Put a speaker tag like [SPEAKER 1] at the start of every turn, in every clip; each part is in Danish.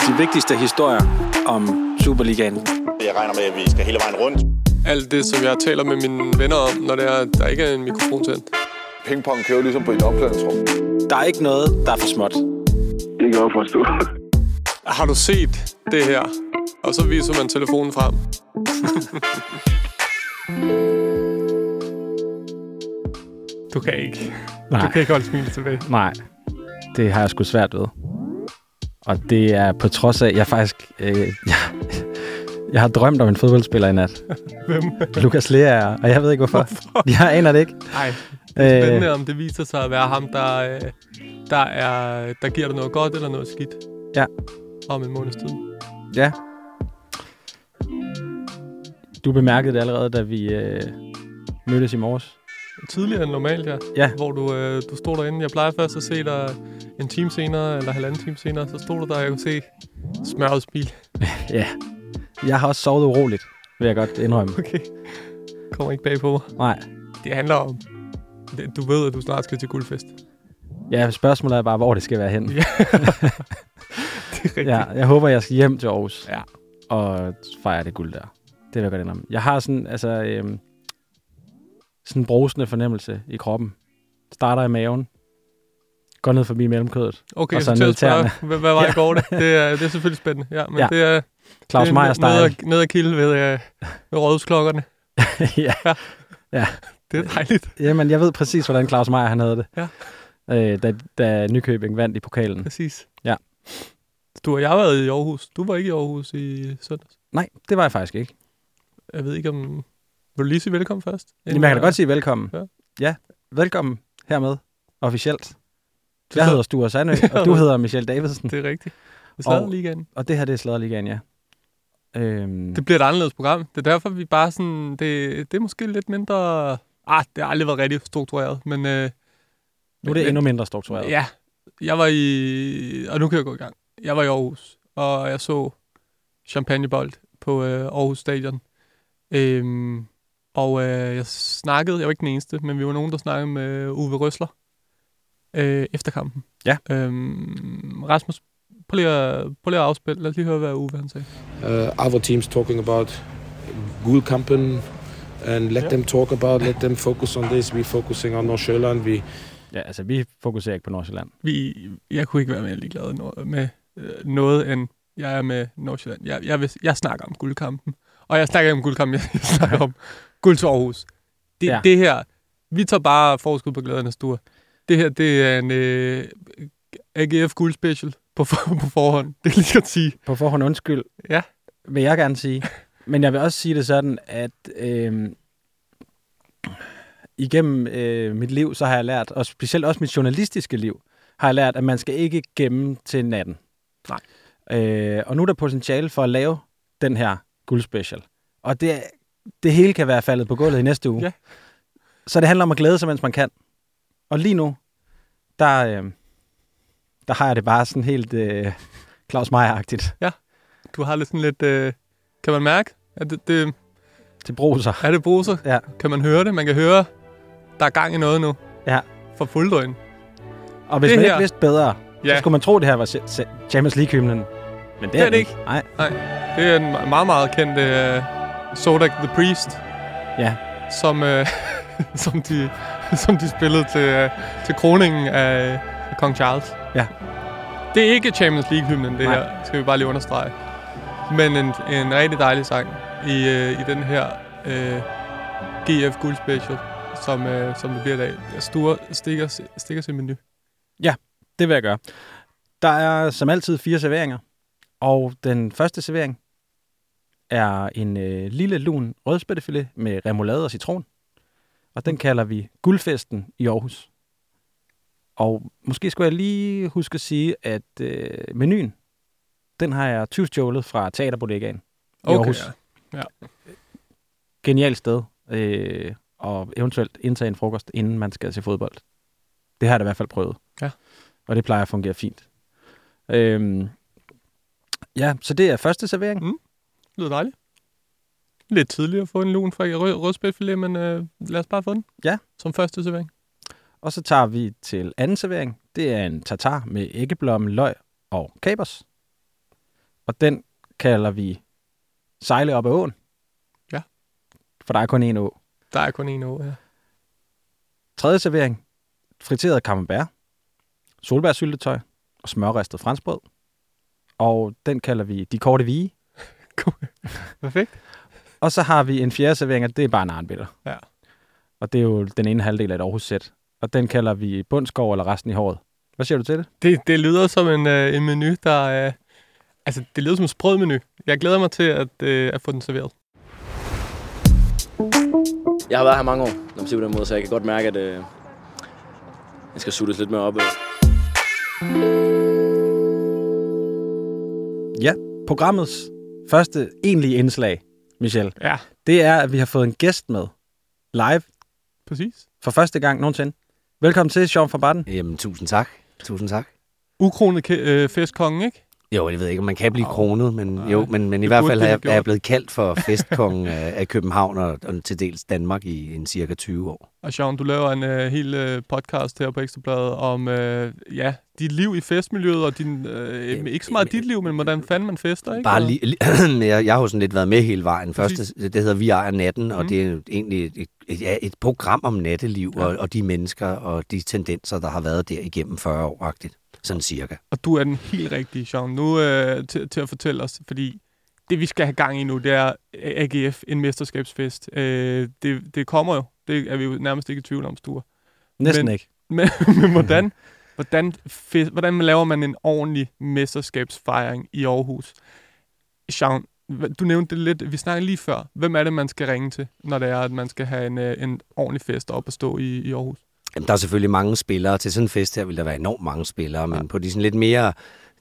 [SPEAKER 1] De vigtigste historier om Superligaen.
[SPEAKER 2] Jeg regner med, at vi skal hele vejen rundt.
[SPEAKER 3] Alt det, som jeg taler med mine venner om, når det er, der ikke er en mikrofon til.
[SPEAKER 4] Pingpong kører ligesom på et omklædningsrum.
[SPEAKER 1] Der er ikke noget, der er for småt.
[SPEAKER 4] Det kan jeg forstå.
[SPEAKER 3] Har du set det her? Og så viser man telefonen frem. du kan ikke.
[SPEAKER 5] Nej.
[SPEAKER 3] Du kan ikke holde smilet tilbage.
[SPEAKER 5] Nej, det har jeg sgu svært ved. Og det er på trods af, at jeg faktisk... Øh, jeg, jeg har drømt om en fodboldspiller i nat.
[SPEAKER 3] Hvem?
[SPEAKER 5] Lukas Lea, og jeg ved ikke hvorfor. Jeg aner det ikke.
[SPEAKER 3] Nej, det er spændende,
[SPEAKER 5] Øh,
[SPEAKER 3] om det viser sig at være ham, der, øh, der, er, der giver dig noget godt eller noget skidt.
[SPEAKER 5] Ja.
[SPEAKER 3] Om en måneds tid.
[SPEAKER 5] ja. Du bemærkede det allerede, da vi øh, mødtes i morges.
[SPEAKER 3] Tidligere end normalt, ja.
[SPEAKER 5] Ja.
[SPEAKER 3] Hvor du, øh, du stod derinde. Jeg plejer først at se dig en time senere, eller halvanden time senere. Så stod du der, og jeg kunne se smørret smil.
[SPEAKER 5] Ja. Jeg har også sovet uroligt, vil jeg godt indrømme.
[SPEAKER 3] Okay. Kommer ikke bag på mig.
[SPEAKER 5] Nej.
[SPEAKER 3] Det handler om... Du ved, at du snart skal til guldfest.
[SPEAKER 5] Ja, spørgsmålet er bare, hvor det skal være hen.
[SPEAKER 3] Ja. det er rigtigt.
[SPEAKER 5] Ja, jeg håber, jeg skal hjem til Aarhus.
[SPEAKER 3] Ja.
[SPEAKER 5] Og fejre det guld der. Det vil jeg godt indrømme. Jeg har sådan, altså, øhm, sådan en brusende fornemmelse i kroppen. Starter i maven. Går ned forbi mellemkødet.
[SPEAKER 3] Okay,
[SPEAKER 5] Og så
[SPEAKER 3] så til
[SPEAKER 5] ned tæerne.
[SPEAKER 3] hvad, hvad var
[SPEAKER 5] Ja.
[SPEAKER 3] i går det? Det er, det er selvfølgelig spændende. Ja, men
[SPEAKER 5] Ja.
[SPEAKER 3] det er...
[SPEAKER 5] Claus
[SPEAKER 3] det er
[SPEAKER 5] Meier
[SPEAKER 3] ned,
[SPEAKER 5] style.
[SPEAKER 3] ad, ned ad kilde ved, øh, ved rådhusklokkerne.
[SPEAKER 5] ja.
[SPEAKER 3] Det er dejligt.
[SPEAKER 5] Jamen, jeg ved præcis, hvordan Claus Meier han havde det.
[SPEAKER 3] Ja.
[SPEAKER 5] Øh, da, da Nykøbing vandt i pokalen.
[SPEAKER 3] Præcis.
[SPEAKER 5] Ja.
[SPEAKER 3] Du og jeg har været i Aarhus. Du var ikke i Aarhus i søndags.
[SPEAKER 5] Nej, det var jeg faktisk ikke.
[SPEAKER 3] Jeg ved ikke om... Vil du lige sige velkommen først?
[SPEAKER 5] Jamen, jeg kan da godt sige velkommen.
[SPEAKER 3] Ja.
[SPEAKER 5] ja velkommen hermed, officielt. Jeg
[SPEAKER 3] er-
[SPEAKER 5] hedder Sture Sandø, og du hedder Michelle Davidsen.
[SPEAKER 3] Det er rigtigt. Det er ligaen.
[SPEAKER 5] Og det her, det er Sladderligaen, ja. Øhm,
[SPEAKER 3] Det bliver et anderledes program. Det er derfor, vi bare sådan... Det, det er måske lidt mindre... Ah, det har aldrig været rigtig struktureret, men... Øh,
[SPEAKER 5] nu er det
[SPEAKER 3] men-
[SPEAKER 5] endnu mindre struktureret.
[SPEAKER 3] Ja, jeg var i... Og nu kan jeg gå i gang. Jeg var i Aarhus, og jeg så champagnebold på øh, Aarhus Stadion. Øhm, og øh, jeg snakkede, jeg var ikke den eneste, men vi var nogen, der snakkede med Uwe Røsler øh, efter kampen.
[SPEAKER 5] Ja.
[SPEAKER 3] Øhm, Rasmus, prøv lige, at, prøv lige at afspille. Lad os lige høre, hvad Uwe han sagde.
[SPEAKER 6] uh, other teams talking about Gulkampen and let
[SPEAKER 3] Yeah.
[SPEAKER 6] them talk about, let them focus on this. We're focusing on Nordsjælland. We
[SPEAKER 5] ja, altså vi fokuserer ikke på Nordsjælland.
[SPEAKER 3] Vi, jeg kunne ikke være mere ligeglad med øh, noget, end jeg er med Nordsjælland. Jeg, jeg, vil, jeg snakker om guldkampen. Og jeg snakker ikke om guldkampen, jeg snakker om guld til Aarhus. Det,
[SPEAKER 5] Ja.
[SPEAKER 3] det her, vi tager bare forskud på glædernes tur. Det her, det er en øh, AGF guld special på, for, på forhånd. Det kan lige godt sige.
[SPEAKER 5] På forhånd undskyld,
[SPEAKER 3] Ja.
[SPEAKER 5] vil jeg gerne sige. Men jeg vil også sige det sådan, at øh, igennem øh, mit liv, så har jeg lært, og specielt også mit journalistiske liv, har jeg lært, at man skal ikke gemme til natten.
[SPEAKER 3] Nej.
[SPEAKER 5] Øh, og nu er der potentiale for at lave den her guldspecial. Og det, det hele kan være faldet på gulvet i næste uge.
[SPEAKER 3] Ja.
[SPEAKER 5] Så det handler om at glæde sig, mens man kan. Og lige nu, der, øh, der har jeg det bare sådan helt øh, Claus Meier-agtigt.
[SPEAKER 3] Du har lidt sådan lidt... Øh, kan man mærke? Er det, det,
[SPEAKER 5] til bruser.
[SPEAKER 3] er det bruser?
[SPEAKER 5] Ja.
[SPEAKER 3] Kan man høre det? Man kan høre, der er gang i noget nu.
[SPEAKER 5] Ja.
[SPEAKER 3] For fuld drøn.
[SPEAKER 5] Og hvis
[SPEAKER 3] Det
[SPEAKER 5] man
[SPEAKER 3] her-
[SPEAKER 5] ikke vidste bedre,
[SPEAKER 3] Ja.
[SPEAKER 5] så skulle man tro, det her var Champions League-hymnen. Men det,
[SPEAKER 3] Det er det ikke.
[SPEAKER 5] Nej.
[SPEAKER 3] Det er en meget, meget kendt uh, Sodak the Priest,
[SPEAKER 5] Ja.
[SPEAKER 3] som, uh, som, de, som de spillede til, uh, til kroningen af, af Kong Charles.
[SPEAKER 5] Ja.
[SPEAKER 3] Det er ikke Champions League-hymnen, det
[SPEAKER 5] Nej.
[SPEAKER 3] her, skal vi bare lige understrege. Men en, en rigtig dejlig sang i, uh, i den her uh, GF Guld Special, som, uh, som det bliver i dag. Sture stikker, stikker sin menu.
[SPEAKER 5] Det vil jeg gøre. Der er som altid fire serveringer. Og den første servering er en øh, lille lun rødspættefilet med remoulade og citron. Og den kalder vi guldfesten i Aarhus. Og måske skulle jeg lige huske at sige, at øh, menuen, den har jeg tyvstjålet fra Teaterbodegaen i Aarhus.
[SPEAKER 3] ja.
[SPEAKER 5] Genialt sted. Øh, og eventuelt indtage en frokost, inden man skal til fodbold. Det har jeg da i hvert fald prøvet.
[SPEAKER 3] Ja.
[SPEAKER 5] Og det plejer at fungere fint. Øhm, ja, så det er første servering.
[SPEAKER 3] Mm. Lyder dejligt. Lidt tidligt at få en lun fra rød, rødspætfilet, men øh, lad os bare få den.
[SPEAKER 5] Ja.
[SPEAKER 3] Som første servering.
[SPEAKER 5] Og så tager vi til anden servering. Det er en tartar med æggeblomme, løg og kapers. og den kalder vi Sejle op ad åen.
[SPEAKER 3] Ja.
[SPEAKER 5] For der er kun én å.
[SPEAKER 3] Der er kun en år, ja.
[SPEAKER 5] Tredje servering, friteret camembert, solbærsyltetøj og smørristet franskbrød. Og den kalder vi de korte vige.
[SPEAKER 3] Perfekt.
[SPEAKER 5] Og så har vi en fjerde servering, og det er bare en arnbitter.
[SPEAKER 3] Ja.
[SPEAKER 5] Og det er jo den ene halvdel af et Aarhus-sæt. Og den kalder vi bundskov eller resten i håret. Hvad siger du til det?
[SPEAKER 3] Det, det lyder som en, øh, en menu, der er... Altså, det lyder som en sprød menu. Jeg glæder mig til at, øh, at få den serveret.
[SPEAKER 7] Jeg har været her mange år, når man siger på den måde, så jeg kan godt mærke, at øh, jeg skal suttes lidt mere op. Øh.
[SPEAKER 5] Ja, programmets første egentlige indslag, Michel,
[SPEAKER 3] Ja,
[SPEAKER 5] det er, at vi har fået en gæst med live
[SPEAKER 3] præcis.
[SPEAKER 5] for første gang nogensinde. Velkommen til, Sean fra Baden.
[SPEAKER 8] Jamen, tusind tak. Tusind tak.
[SPEAKER 3] Ukronet øh, festkongen, ikke?
[SPEAKER 8] Jo, jeg ved ikke, om man kan blive kronet, men,
[SPEAKER 3] Nej,
[SPEAKER 8] jo, men, men i hvert fald er, er jeg blevet kaldt for festkongen af, København og, og til dels Danmark i en cirka 20 år.
[SPEAKER 3] Og Sean, du laver en øh, hel øh, podcast her på Ekstrabladet om øh, ja, dit liv i festmiljøet, og din, øh,
[SPEAKER 8] Jamen,
[SPEAKER 3] ikke så meget dit liv, men hvordan fanden man fester, ikke?
[SPEAKER 8] Bare lige, li- jeg, jeg har jo sådan lidt været med hele vejen. Første, det hedder Vi ejer natten, og
[SPEAKER 3] Mhm.
[SPEAKER 8] det er egentlig et, et, ja, et program om natteliv
[SPEAKER 3] Ja.
[SPEAKER 8] og, og de mennesker og de tendenser, der har været der igennem 40 år-agtigt. Sådan cirka.
[SPEAKER 3] Og du er den helt rigtige, Sean, nu øh, til, til at fortælle os, fordi det, vi skal have gang i nu, det er AGF, en mesterskabsfest. Øh, det, det kommer jo. Det er vi jo nærmest ikke i tvivl om, Sture.
[SPEAKER 5] Næsten
[SPEAKER 3] Men-
[SPEAKER 5] ikke.
[SPEAKER 3] Men, men hvordan, hvordan, fest, hvordan laver man en ordentlig mesterskabsfejring i Aarhus? Hva- du nævnte det lidt, vi snakkede lige før. Hvem er det, man skal ringe til, når det er, at man skal have en, øh, en ordentlig fest op at stå i, i Aarhus?
[SPEAKER 8] Jamen, der er selvfølgelig mange spillere. Til sådan en fest her vil der være enormt mange spillere, men på de sådan lidt mere...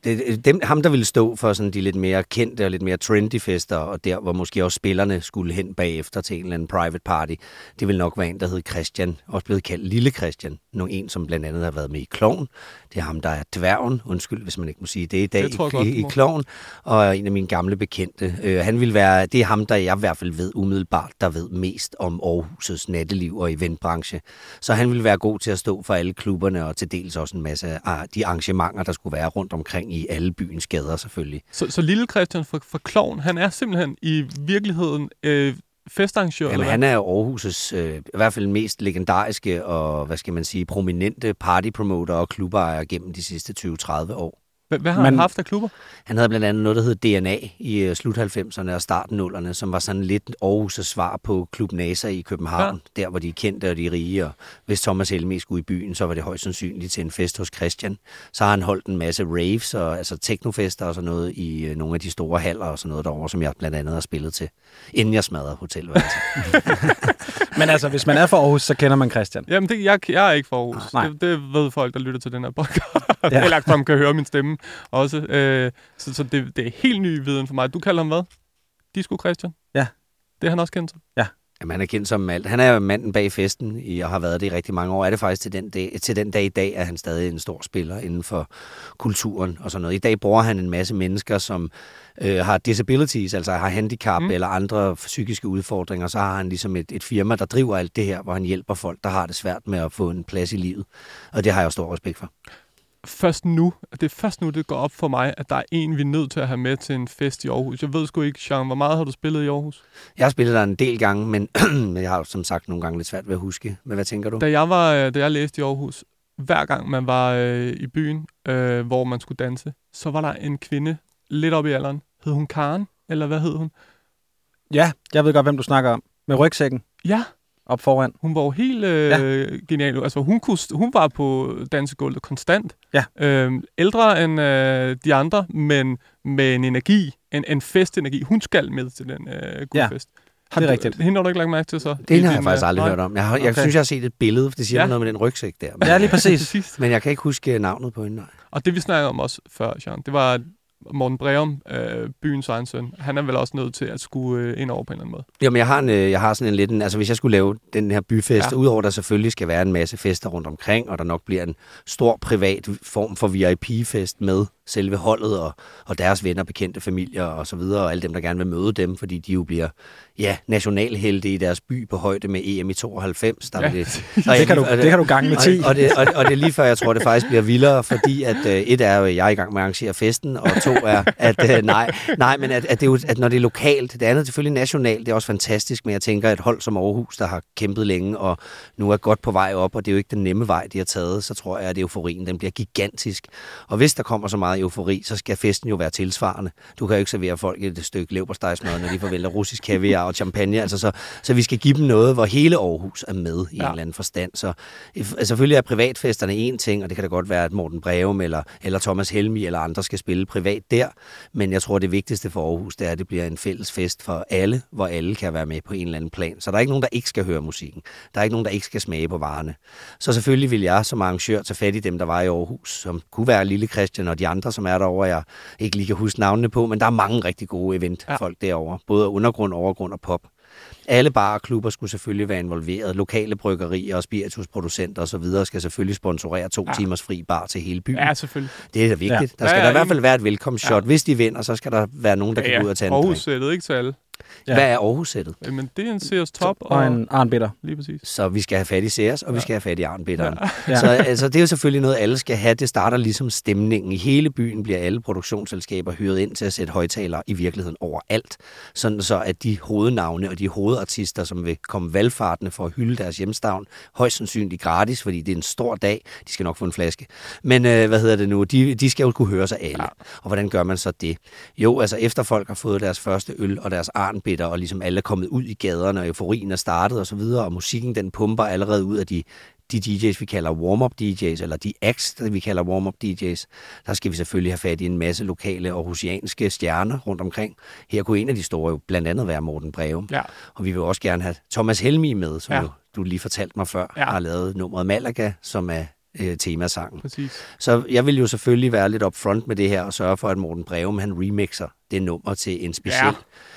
[SPEAKER 8] Det, dem, ham, der ville stå for sådan de lidt mere kendte og lidt mere trendy fester, og der, hvor måske også spillerne skulle hen bagefter til en eller anden private party, det vil nok være en, der hed Christian, også blevet kaldt Lille Christian. Nogle en, som blandt andet har været med i Kloven. Det er ham, der er dværgen, undskyld, hvis man ikke må sige det i dag,
[SPEAKER 3] Det
[SPEAKER 8] i,
[SPEAKER 3] godt,
[SPEAKER 8] i, i. Kloven, og en af mine gamle bekendte. Øh, han vil være, det er ham, der jeg i hvert fald ved umiddelbart, der ved mest om Aarhus' natteliv og eventbranche. Så han ville være god til at stå for alle klubberne, og til dels også en masse af de arrangementer, der skulle være rundt omkring i alle byens gader selvfølgelig.
[SPEAKER 3] Så, så lille Christian fra, fra Kloven, han er simpelthen i virkeligheden øh, festarrangør,
[SPEAKER 8] Jamen, han er Aarhus' øh, i hvert fald mest legendariske og, hvad skal man sige, prominente partypromoter og klubejer gennem de sidste 20-30 år.
[SPEAKER 3] Hvad? Har
[SPEAKER 5] Men-
[SPEAKER 3] han haft af klubber?
[SPEAKER 8] Han havde blandt andet noget, der hed DNA i øh, slut 90'erne og start 0'erne, som var sådan lidt Aarhus' svar på Klub NASA i København, ja. der hvor de er kendte og de er rige, og hvis Thomas Helmi skulle i byen, så var det højst sandsynligt til en fest hos Christian. Så har han holdt en masse raves og altså teknofester og sådan noget i øh, nogle af de store haller og sådan noget derovre, som jeg blandt andet har spillet til, inden jeg smadrede hotelværelset.
[SPEAKER 5] Men altså, hvis man er fra Aarhus, så kender man Christian.
[SPEAKER 3] Jamen, det, jeg, jeg er ikke fra Aarhus.
[SPEAKER 5] Nej.
[SPEAKER 3] Det, det ved folk, der lytter til den her podcast.
[SPEAKER 5] Ja.
[SPEAKER 3] Eller som kan høre min stemme også. Øh, så så det, det er helt ny viden for mig. Du kalder ham hvad? Disco Christian?
[SPEAKER 5] Ja.
[SPEAKER 3] Det er han også kendt som.
[SPEAKER 8] Jamen, han er kendt som alt. Han er jo manden bag festen i, og har været det i rigtig mange år. Er det faktisk til den, dag, til den dag i dag, er han stadig en stor spiller inden for kulturen og sådan noget. I dag bruger han en masse mennesker, som øh, har disabilities, altså har handicap
[SPEAKER 3] mm.
[SPEAKER 8] eller andre psykiske udfordringer. Så har han ligesom et, et firma, der driver alt det her, hvor han hjælper folk, der har det svært med at få en plads i livet. Og det har jeg jo stor respekt for.
[SPEAKER 3] Først nu, det er først nu, det går op for mig, at der er en, vi er nødt til at have med til en fest i Aarhus. Jeg ved sgu ikke, Jean, hvor meget har du spillet i Aarhus?
[SPEAKER 8] Jeg har spillet der en del gange, men, men jeg har jo som sagt nogle gange lidt svært ved at huske. Men hvad tænker du?
[SPEAKER 3] Da jeg, var, øh, da jeg læste i Aarhus, hver gang man var øh, i byen, øh, hvor man skulle danse, så var der en kvinde lidt op i alderen. Hed hun Karen? Eller hvad hed hun?
[SPEAKER 5] Ja, jeg ved godt, hvem du snakker om. Med rygsækken
[SPEAKER 3] Ja,
[SPEAKER 5] op foran.
[SPEAKER 3] Hun var jo helt øh, ja. genial. Altså, hun, kunne, hun var på dansegulvet konstant.
[SPEAKER 5] Ja.
[SPEAKER 3] Øhm, ældre end øh, de andre, men med en energi, en, en festenergi. Hun skal med til den øh, guldfest. Ja.
[SPEAKER 5] det er rigtigt.
[SPEAKER 3] Hende har du ikke lagt mærke til så?
[SPEAKER 8] Det har jeg
[SPEAKER 3] din,
[SPEAKER 8] faktisk aldrig
[SPEAKER 3] nej.
[SPEAKER 8] hørt om. Jeg, har, jeg
[SPEAKER 3] Okay.
[SPEAKER 8] synes, jeg har set et billede, for det siger
[SPEAKER 3] Ja.
[SPEAKER 8] noget med den rygsæk der. Men,
[SPEAKER 5] Ja, lige præcis.
[SPEAKER 8] Men jeg kan ikke huske navnet på hende. Nej.
[SPEAKER 3] Og det vi snakkede om også før, Jean, det var Morten Breum, øh, byens egen søn. Han er vel også nødt til at skulle øh, ind over på en eller anden måde.
[SPEAKER 8] Jamen, jeg har, en, øh, jeg har sådan en lidt... En, altså, hvis jeg skulle lave den her byfest,
[SPEAKER 3] Ja.
[SPEAKER 8] ja. udover at der selvfølgelig skal være en masse fester rundt omkring, og der nok bliver en stor privat form for VIP-fest med selve holdet og, og deres venner, bekendte familier og så videre, og alle dem, der gerne vil møde dem, fordi de jo bliver ja, nationalhelte i deres by på højde med EM i 92. Der
[SPEAKER 3] Ja.
[SPEAKER 8] det,
[SPEAKER 5] Det kan du, det kan du gange med 10.
[SPEAKER 8] og, og, det, og, og det er lige før, jeg tror, det faktisk bliver vildere, fordi at øh, et er jo, at jeg er i gang med at arrangere festen, og to er, at øh, nej, nej, men at, at, det er jo, at når det er lokalt, det andet er selvfølgelig nationalt, det er også fantastisk, men jeg tænker, at et hold som Aarhus, der har kæmpet længe, og nu er godt på vej op, og det er jo ikke den nemme vej, de har taget, så tror jeg, at euforien den bliver gigantisk. Og hvis der kommer så meget eufori, så skal festen jo være tilsvarende. Du kan jo ikke servere folk et stykke leverpostejsmad, når de forvælter russisk kaviar og champagne, altså så, så vi skal give dem noget, hvor hele Aarhus er med i ja. en eller anden forstand. Så øh, selvfølgelig er privatfesterne en ting, og det kan da godt være, at Morten Breum eller, eller Thomas Helmi eller andre skal spille privat der, men jeg tror, det vigtigste for Aarhus, det er, at det bliver en fælles fest for alle, hvor alle kan være med på en eller anden plan. Så der er ikke nogen, der ikke skal høre musikken. Der er ikke nogen, der ikke skal smage på varerne. Så selvfølgelig vil jeg som arrangør tage fat i dem, der var i Aarhus, som kunne være Lille Christian og de andre, som er derovre, jeg ikke lige kan huske navnene på, men der er mange rigtig gode eventfolk ja. derovre. Både undergrund, overgrund og pop. Alle barer og klubber skulle selvfølgelig være involveret. Lokale bryggerier og spiritusproducenter osv. skal selvfølgelig sponsorere to ja. timers fri bar til hele byen.
[SPEAKER 3] Ja, selvfølgelig.
[SPEAKER 8] Det er da vigtigt.
[SPEAKER 5] Ja.
[SPEAKER 8] Ja. Der skal
[SPEAKER 3] Ja,
[SPEAKER 8] ja,
[SPEAKER 3] ja,
[SPEAKER 8] der i hvert fald være et velkomstshot. Ja. Hvis de vinder, så skal der være nogen, der ja, kan gå ud og tage en drink.
[SPEAKER 3] Aarhus-sættet, ikke til alle.
[SPEAKER 5] Ja.
[SPEAKER 8] Hvad er Aarhus-sættet?
[SPEAKER 3] Men det er en Sears Top, og,
[SPEAKER 5] Og en arnbitter.
[SPEAKER 3] lige præcis.
[SPEAKER 8] Så vi skal have fat i Sears, og vi skal have fat i Arnbitteren.
[SPEAKER 5] Ja.
[SPEAKER 8] Ja. Så altså, det er jo selvfølgelig noget, alle skal have. Det starter ligesom stemningen. I hele byen bliver alle produktionsselskaber hyret ind til at sætte højtalere i virkeligheden overalt. Sådan så, at de hovednavne og de hovedartister, som vil komme valgfartende for at hylde deres hjemstavn, højst sandsynligt gratis, fordi det er en stor dag. De skal nok få en flaske. Men øh, hvad hedder det nu? De, de skal jo kunne høre sig alle. Ja. Og hvordan gør man så det? Jo, altså efter folk har fået deres første øl og deres arnbitter, og ligesom alle er kommet ud i gaderne, og euforien er startet og så videre, og musikken den pumper allerede ud af de de DJ's, vi kalder warm-up DJ's, eller de acts, der vi kalder warm-up DJ's, der skal vi selvfølgelig have fat i en masse lokale aarhusianske stjerner rundt omkring. Her kunne en af de store jo blandt andet være Morten Breum.
[SPEAKER 3] Ja.
[SPEAKER 8] Og vi vil også gerne have Thomas Helmi med, som
[SPEAKER 3] Ja.
[SPEAKER 8] jo, du lige fortalte mig før,
[SPEAKER 3] ja.
[SPEAKER 8] har lavet nummeret Malaga, som er øh, temasangen.
[SPEAKER 3] Præcis.
[SPEAKER 8] Så jeg vil jo selvfølgelig være lidt upfront med det her og sørge for, at Morten Breum han remixer det nummer til en speciel,
[SPEAKER 3] Ja.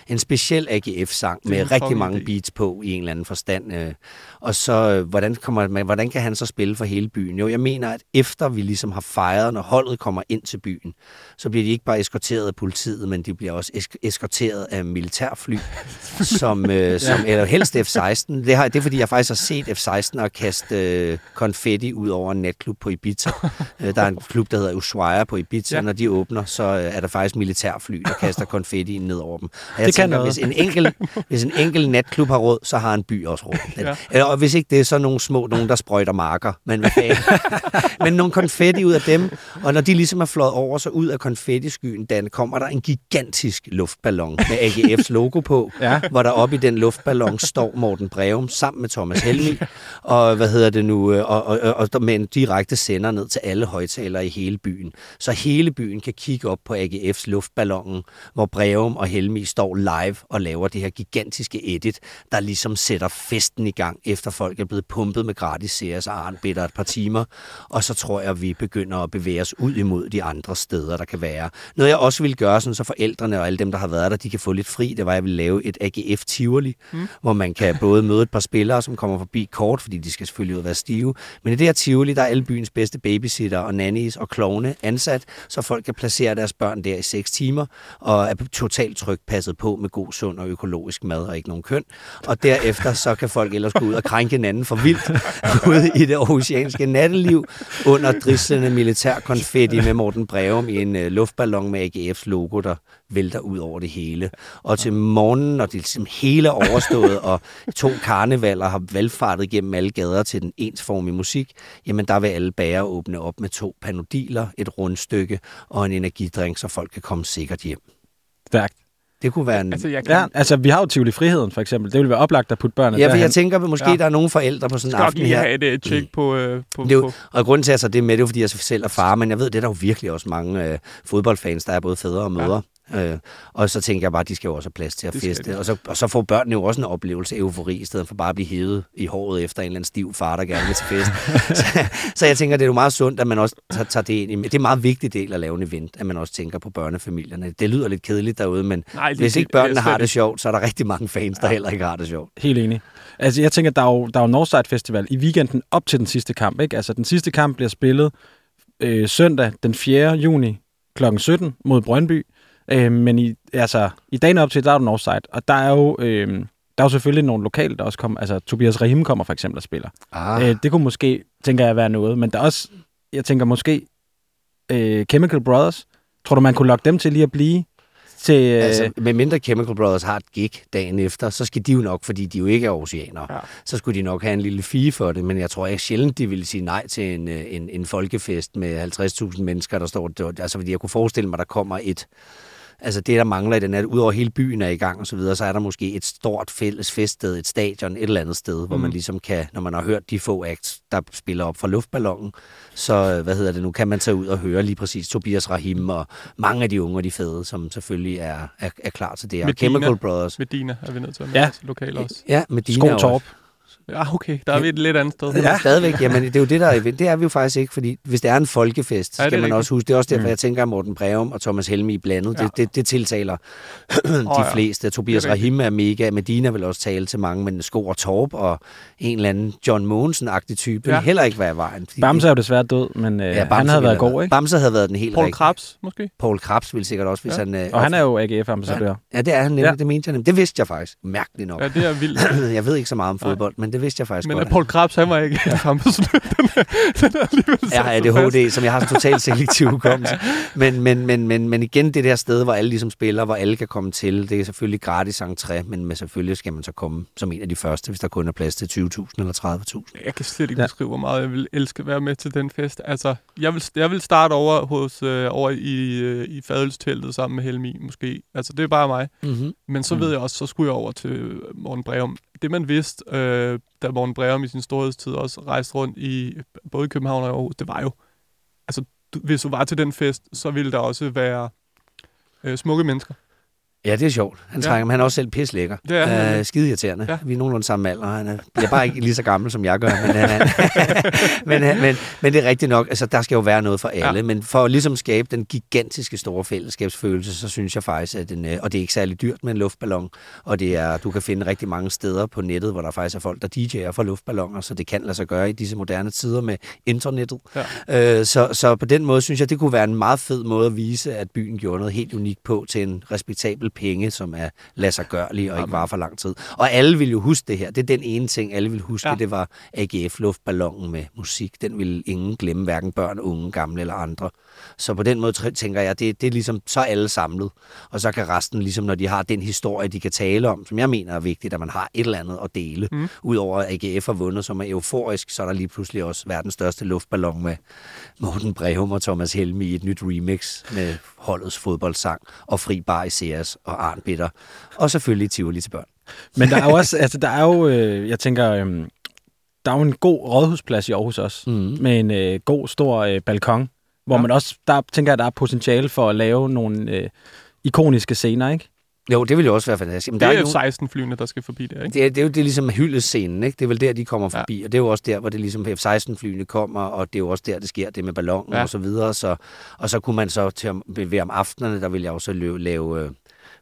[SPEAKER 8] ja. en speciel AGF-sang med rigtig mange
[SPEAKER 3] idé.
[SPEAKER 8] beats på i en eller anden forstand. øh. Og så, øh, hvordan, kommer, man, hvordan kan han så spille for hele byen? Jo, jeg mener, at efter vi ligesom har fejret, når holdet kommer ind til byen, så bliver de ikke bare eskorteret af politiet, men de bliver også esk- eskorteret af militærfly, som, øh, som eller helst F-16. Det, har, det er, fordi jeg faktisk har set F-16 og kaste øh, konfetti ud over en natklub på Ibiza. Øh, der er en klub, der hedder Ushuaia på Ibiza.
[SPEAKER 3] Ja.
[SPEAKER 8] Ja. Når de åbner, så øh, er der faktisk militærfly, der kaster konfetti ned over dem. Og jeg
[SPEAKER 5] Det kan
[SPEAKER 8] tænker,
[SPEAKER 5] noget.
[SPEAKER 8] hvis en, enkelt, hvis en enkelt natklub har råd, så har en by også råd.
[SPEAKER 3] Ja.
[SPEAKER 8] Ja. Og hvis ikke det er så nogle små, nogen der sprøjter marker. Men, hvad men nogle konfetti ud af dem, og når de ligesom er flået over, så ud af konfettiskyen, Dan, kommer der en gigantisk luftballon med AGF's logo på,
[SPEAKER 5] Ja.
[SPEAKER 8] hvor der oppe i den luftballon står Morten Breum sammen med Thomas Helmi, og hvad hedder det nu, øh, og, og, og, og med en direkte sender ned til alle højtalere i hele byen. Så hele byen kan kigge op på AGF's luftballonen, hvor Breum og Helmi står live og laver det her gigantiske edit, der ligesom sætter festen i gang, efter folk er blevet pumpet med gratis Sears og Arnbitter et par timer. Og så tror jeg, at vi begynder at bevæge os ud imod de andre steder, der kan være. Noget jeg også vil gøre, sådan, så forældrene og alle dem, der har været der, de kan få lidt fri, det var, at jeg vil lave et AGF Tivoli, mm. hvor man kan både møde et par spillere, som kommer forbi kort, fordi de skal selvfølgelig ud og være stive. Men i det her Tivoli, der er alle byens bedste babysitter og nannies og klovne ansat, så folk kan placere deres børn der i 6 timer, og er totalt trygt passet på med god, sund og økologisk mad og ikke nogen køn. Og derefter så kan folk ellers gå ud og krænke hinanden for vildt ude i det aarhusianske natteliv under drislende militær konfetti med Morten Breum i en øh, luftballon med AGF's logo, der vælter ud over det hele. Og til morgenen, når det ligesom hele er overstået, og to karnevaler har valgfartet gennem alle gader til den ensformige musik, jamen der vil alle bager åbne op med to panodiler, et rundstykke og en energidrink, så folk kan komme sikkert hjem.
[SPEAKER 5] Stærkt.
[SPEAKER 8] Det kunne være en...
[SPEAKER 3] Altså, jeg kan...
[SPEAKER 5] Ja, altså vi har jo Tivoli Friheden for eksempel. Det ville være oplagt at putte børnene
[SPEAKER 8] Ja, for
[SPEAKER 5] derhen.
[SPEAKER 8] jeg tænker, at måske
[SPEAKER 3] Ja.
[SPEAKER 8] der er nogle forældre på sådan en
[SPEAKER 3] skal nok
[SPEAKER 8] aften
[SPEAKER 3] lige
[SPEAKER 8] her.
[SPEAKER 3] have et øh, tjek på, øh, på,
[SPEAKER 8] Det er jo,
[SPEAKER 3] på...
[SPEAKER 8] og grunden til, at jeg tager det med, det er fordi jeg selv er far, men jeg ved, det er der jo virkelig også mange øh, fodboldfans, der er både fædre og mødre. Ja. Øh, og så tænker jeg bare, at de skal jo også have plads til at
[SPEAKER 3] Det
[SPEAKER 8] feste. Og så, og så får børnene jo også en oplevelse af eufori, i stedet for bare at blive hævet i håret efter en eller anden stiv far, der gerne vil til fest. så, så jeg tænker, det er jo meget sundt, at man også tager, tager det ind i. Det er en meget vigtig del at lave en event, at man også tænker på børnefamilierne. Det lyder lidt kedeligt derude, men
[SPEAKER 3] Nej, det-
[SPEAKER 8] hvis ikke børnene
[SPEAKER 3] det
[SPEAKER 8] har det sjovt, så er der rigtig mange fans, der heller ikke har det sjovt.
[SPEAKER 5] Helt enig. Altså, jeg tænker, der er jo, der er jo Northside Festival i weekenden op til den sidste kamp. Ikke? Altså, den sidste kamp bliver spillet øh, søndag den 4. juni kl. 17 mod Brøndby. Øh, men i, altså, i dagen op til, der er den offside. Og der er jo... Øh, der er jo selvfølgelig nogle lokale, der også kommer. Altså, Tobias Rahim kommer for eksempel og spiller.
[SPEAKER 8] Ah.
[SPEAKER 5] Øh, det kunne måske, tænker jeg, være noget. Men der er også, jeg tænker måske, øh, Chemical Brothers. Tror du, man kunne lokke dem til lige at blive til... Øh,
[SPEAKER 8] Altså, med mindre Chemical Brothers har et gig dagen efter, så skal de jo nok, fordi de jo ikke er oceanere, ja. så skulle de nok have en lille fee for det, men jeg tror ikke sjældent, de ville sige nej til en, øh, en, en folkefest med 50.000 mennesker, der står... Altså, fordi jeg kunne forestille mig, der kommer et... Altså det, der mangler i den er, at udover hele byen er i gang og så videre, så er der måske et stort fælles feststed, et stadion, et eller andet sted, hvor
[SPEAKER 3] Mm.
[SPEAKER 8] man ligesom kan, når man har hørt de få acts, der spiller op fra luftballonen, så, øh, hvad hedder det nu, kan man tage ud og høre lige præcis Tobias Rahim og mange af de unge og de fede, som selvfølgelig er, er, er klar til det. Og
[SPEAKER 3] Medina.
[SPEAKER 8] Chemical Brothers.
[SPEAKER 3] Medina er vi nødt til at
[SPEAKER 5] Ja.
[SPEAKER 3] med til lokale også.
[SPEAKER 8] Ja, Medina
[SPEAKER 5] Sko
[SPEAKER 8] er
[SPEAKER 3] Ja, okay. Der er vi et lidt andet sted.
[SPEAKER 8] Ja. Stadigvæk, jamen det er jo det, der er. Det er vi jo faktisk ikke, fordi hvis det er en folkefest, så
[SPEAKER 3] Ja,
[SPEAKER 8] skal man
[SPEAKER 3] rigtigt.
[SPEAKER 8] også huske. Det er også derfor,
[SPEAKER 5] Mm.
[SPEAKER 8] jeg tænker, at Morten Breum og Thomas Helmi i blandet,
[SPEAKER 3] Ja.
[SPEAKER 8] det, det, det tiltaler de
[SPEAKER 3] ja.
[SPEAKER 8] fleste. Tobias
[SPEAKER 3] er.
[SPEAKER 8] Rahim er mega, Medina vil også tale til mange, men Sko og Torp og en eller anden John Mogensen-agtig type,
[SPEAKER 3] Ja.
[SPEAKER 8] vil heller ikke være i vejen.
[SPEAKER 5] Bamse er jo desværre død, men øh,
[SPEAKER 8] Ja,
[SPEAKER 5] ja,
[SPEAKER 8] Bamse
[SPEAKER 5] han havde været god, ikke?
[SPEAKER 8] Bamse havde været den helt
[SPEAKER 3] Paul
[SPEAKER 8] rigtige.
[SPEAKER 3] Krabs, måske?
[SPEAKER 8] Paul Krabs ville sikkert også, hvis
[SPEAKER 3] Ja.
[SPEAKER 8] han... øh,
[SPEAKER 5] Og han er jo AGF-ambassadør.
[SPEAKER 8] Ja, det er han nemlig,
[SPEAKER 3] Ja.
[SPEAKER 8] ja. det mente jeg nemlig. Det vidste jeg faktisk. Mærkeligt nok.
[SPEAKER 3] Ja, det er vildt.
[SPEAKER 8] jeg ved ikke så meget om fodbold, men det vidste jeg faktisk
[SPEAKER 3] Men
[SPEAKER 8] godt.
[SPEAKER 3] at Paul Krabs, han var ikke helt fremme. Så den er, den er alligevel
[SPEAKER 8] Jeg har
[SPEAKER 3] fast.
[SPEAKER 8] ADHD, som jeg har sådan totalt selektiv hukommelse. Men, men, men, men, men igen, det der sted, hvor alle ligesom spiller, hvor alle kan komme til, det er selvfølgelig gratis entré, men med selvfølgelig skal man så komme som en af de første, hvis der kun er plads til 20.000 eller 30.000.
[SPEAKER 3] Jeg kan slet ikke
[SPEAKER 5] Ja.
[SPEAKER 3] ja. beskrive, hvor meget jeg vil elske at være med til den fest. Altså, jeg vil, jeg vil starte over, hos, øh, over i, øh, i fadelsteltet sammen med Helmi, måske. Altså, det er bare mig.
[SPEAKER 8] Mm-hmm.
[SPEAKER 3] Men så
[SPEAKER 5] Mm.
[SPEAKER 3] ved jeg også, så skulle jeg over til Morten Breum. Det man vidste, øh, da Morten Breum i sin storhedstid også rejste rundt i både København og Aarhus, det var jo, altså du, hvis du var til den fest, så ville der også være øh, smukke mennesker.
[SPEAKER 8] Ja, det er sjovt. Han,
[SPEAKER 3] Ja.
[SPEAKER 8] trænger, men han er også selv pislækker.
[SPEAKER 3] Det er han
[SPEAKER 8] Øh, skide irriterende.
[SPEAKER 3] Ja.
[SPEAKER 8] Ja. Vi er nogenlunde samme alder. Han er, bliver bare ikke lige så gammel, som jeg gør. Men, han, men, han- men, men det er rigtigt nok. Altså, der skal jo være noget for alle.
[SPEAKER 3] Ja.
[SPEAKER 8] Ja. Men for at ligesom skabe den gigantiske store fællesskabsfølelse, så synes jeg faktisk, at den, øh, og det er ikke særlig dyrt med en luftballon, og det er, du kan finde rigtig mange steder på nettet, hvor der faktisk er folk, der DJ'er for luftballoner, så det kan lade sig gøre i disse moderne tider med internettet.
[SPEAKER 3] Ja.
[SPEAKER 8] Øh, så, så på den måde synes jeg, det kunne være en meget fed måde at vise, at byen gjorde noget helt unikt på til en respektabel penge, som er lade sig gørlig og ikke varer for lang tid. Og alle vil jo huske det her. Det er den ene ting, alle vil huske.
[SPEAKER 3] Ja.
[SPEAKER 8] Det var AGF-luftballonen med musik. Den vil ingen glemme, hverken børn, unge, gamle eller andre. Så på den måde tænker jeg, det, det er ligesom, så er alle samlet. Og så kan resten, ligesom når de har den historie, de kan tale om, som jeg mener er vigtigt, at man har et eller andet at dele.
[SPEAKER 3] Mm.
[SPEAKER 8] Udover at AGF har vundet, som er euforisk, så er der lige pludselig også verdens største luftballon med Morten Breum og Thomas Helmi i et nyt remix med holdets fodboldsang og fri bar i Sears og Arn Bitter. Og selvfølgelig Tivoli til børn.
[SPEAKER 5] Men der er jo også, altså der er jo, øh, jeg tænker, øh, der er jo en god rådhusplads i Aarhus også,
[SPEAKER 8] Mm.
[SPEAKER 5] med en øh, god, stor øh, balkon, hvor
[SPEAKER 3] Ja.
[SPEAKER 5] man også, der tænker jeg, der er potentiale for at lave nogle øh, ikoniske scener, ikke?
[SPEAKER 8] Jo, det ville jo også være fantastisk. Men
[SPEAKER 3] Det
[SPEAKER 8] der
[SPEAKER 3] er
[SPEAKER 8] er ikke nogen,
[SPEAKER 3] F-16-flyene, der skal forbi der, ikke?
[SPEAKER 8] det, er, det er jo det er ligesom hyldescenen, ikke? Det er vel der, de kommer
[SPEAKER 3] Ja.
[SPEAKER 8] forbi, og det er jo også der, hvor det ligesom F-16-flyene kommer, og det er jo også der, det sker, det med ballonen
[SPEAKER 3] Ja.
[SPEAKER 8] og så videre. Så, og så kunne man så til at bevæge om aftenerne, der ville jeg også lave, lave øh,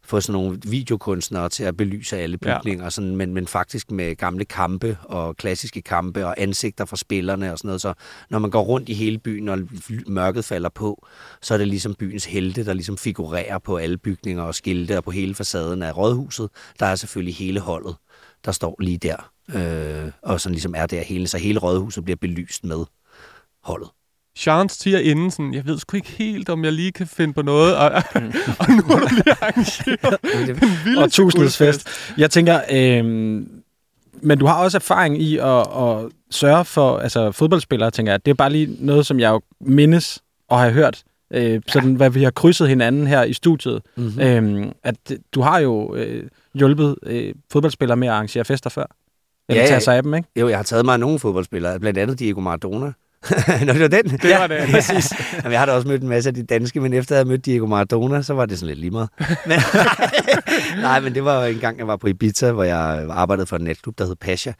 [SPEAKER 8] få sådan nogle videokunstnere til at belyse alle
[SPEAKER 3] Ja.
[SPEAKER 8] bygninger, sådan, men, men faktisk med gamle kampe og klassiske kampe og ansigter fra spillerne og sådan noget. Så når man går rundt i hele byen, og mørket falder på, så er det ligesom byens helte, der ligesom figurerer på alle bygninger og skilte og på hele facaden af rådhuset. Der er selvfølgelig hele holdet, der står lige der, øh, og sådan ligesom er der hele, så hele rådhuset bliver belyst med holdet.
[SPEAKER 3] Chance siger inden sådan, jeg ved sgu ikke helt, om jeg lige kan finde på noget, og, og nu er der lige arrangeret vildeste
[SPEAKER 5] Og tusindhedsfest. Jeg tænker, øh, men du har også erfaring i at, at sørge for altså fodboldspillere, tænker jeg. Det er bare lige noget, som jeg jo mindes og har hørt, øh, sådan hvad vi har krydset hinanden her i studiet.
[SPEAKER 8] Mm-hmm.
[SPEAKER 5] Øhm, at du har jo øh, hjulpet øh, fodboldspillere med at arrangere fester før. Eller
[SPEAKER 8] Ja,
[SPEAKER 5] tage
[SPEAKER 8] ja.
[SPEAKER 5] sig af dem, ikke?
[SPEAKER 8] Jo, jeg har taget mig af nogle fodboldspillere, blandt andet Diego Maradona. Nå, det var den?
[SPEAKER 3] Det var det.
[SPEAKER 8] Præcis. Jamen, jeg har da også mødt en masse af de danske, men efter at have mødt Diego Maradona, så var det sådan lidt lige meget. Men, nej, men det var jo en gang, jeg var på Ibiza, hvor jeg arbejdede for en netklub, der hed Pasha.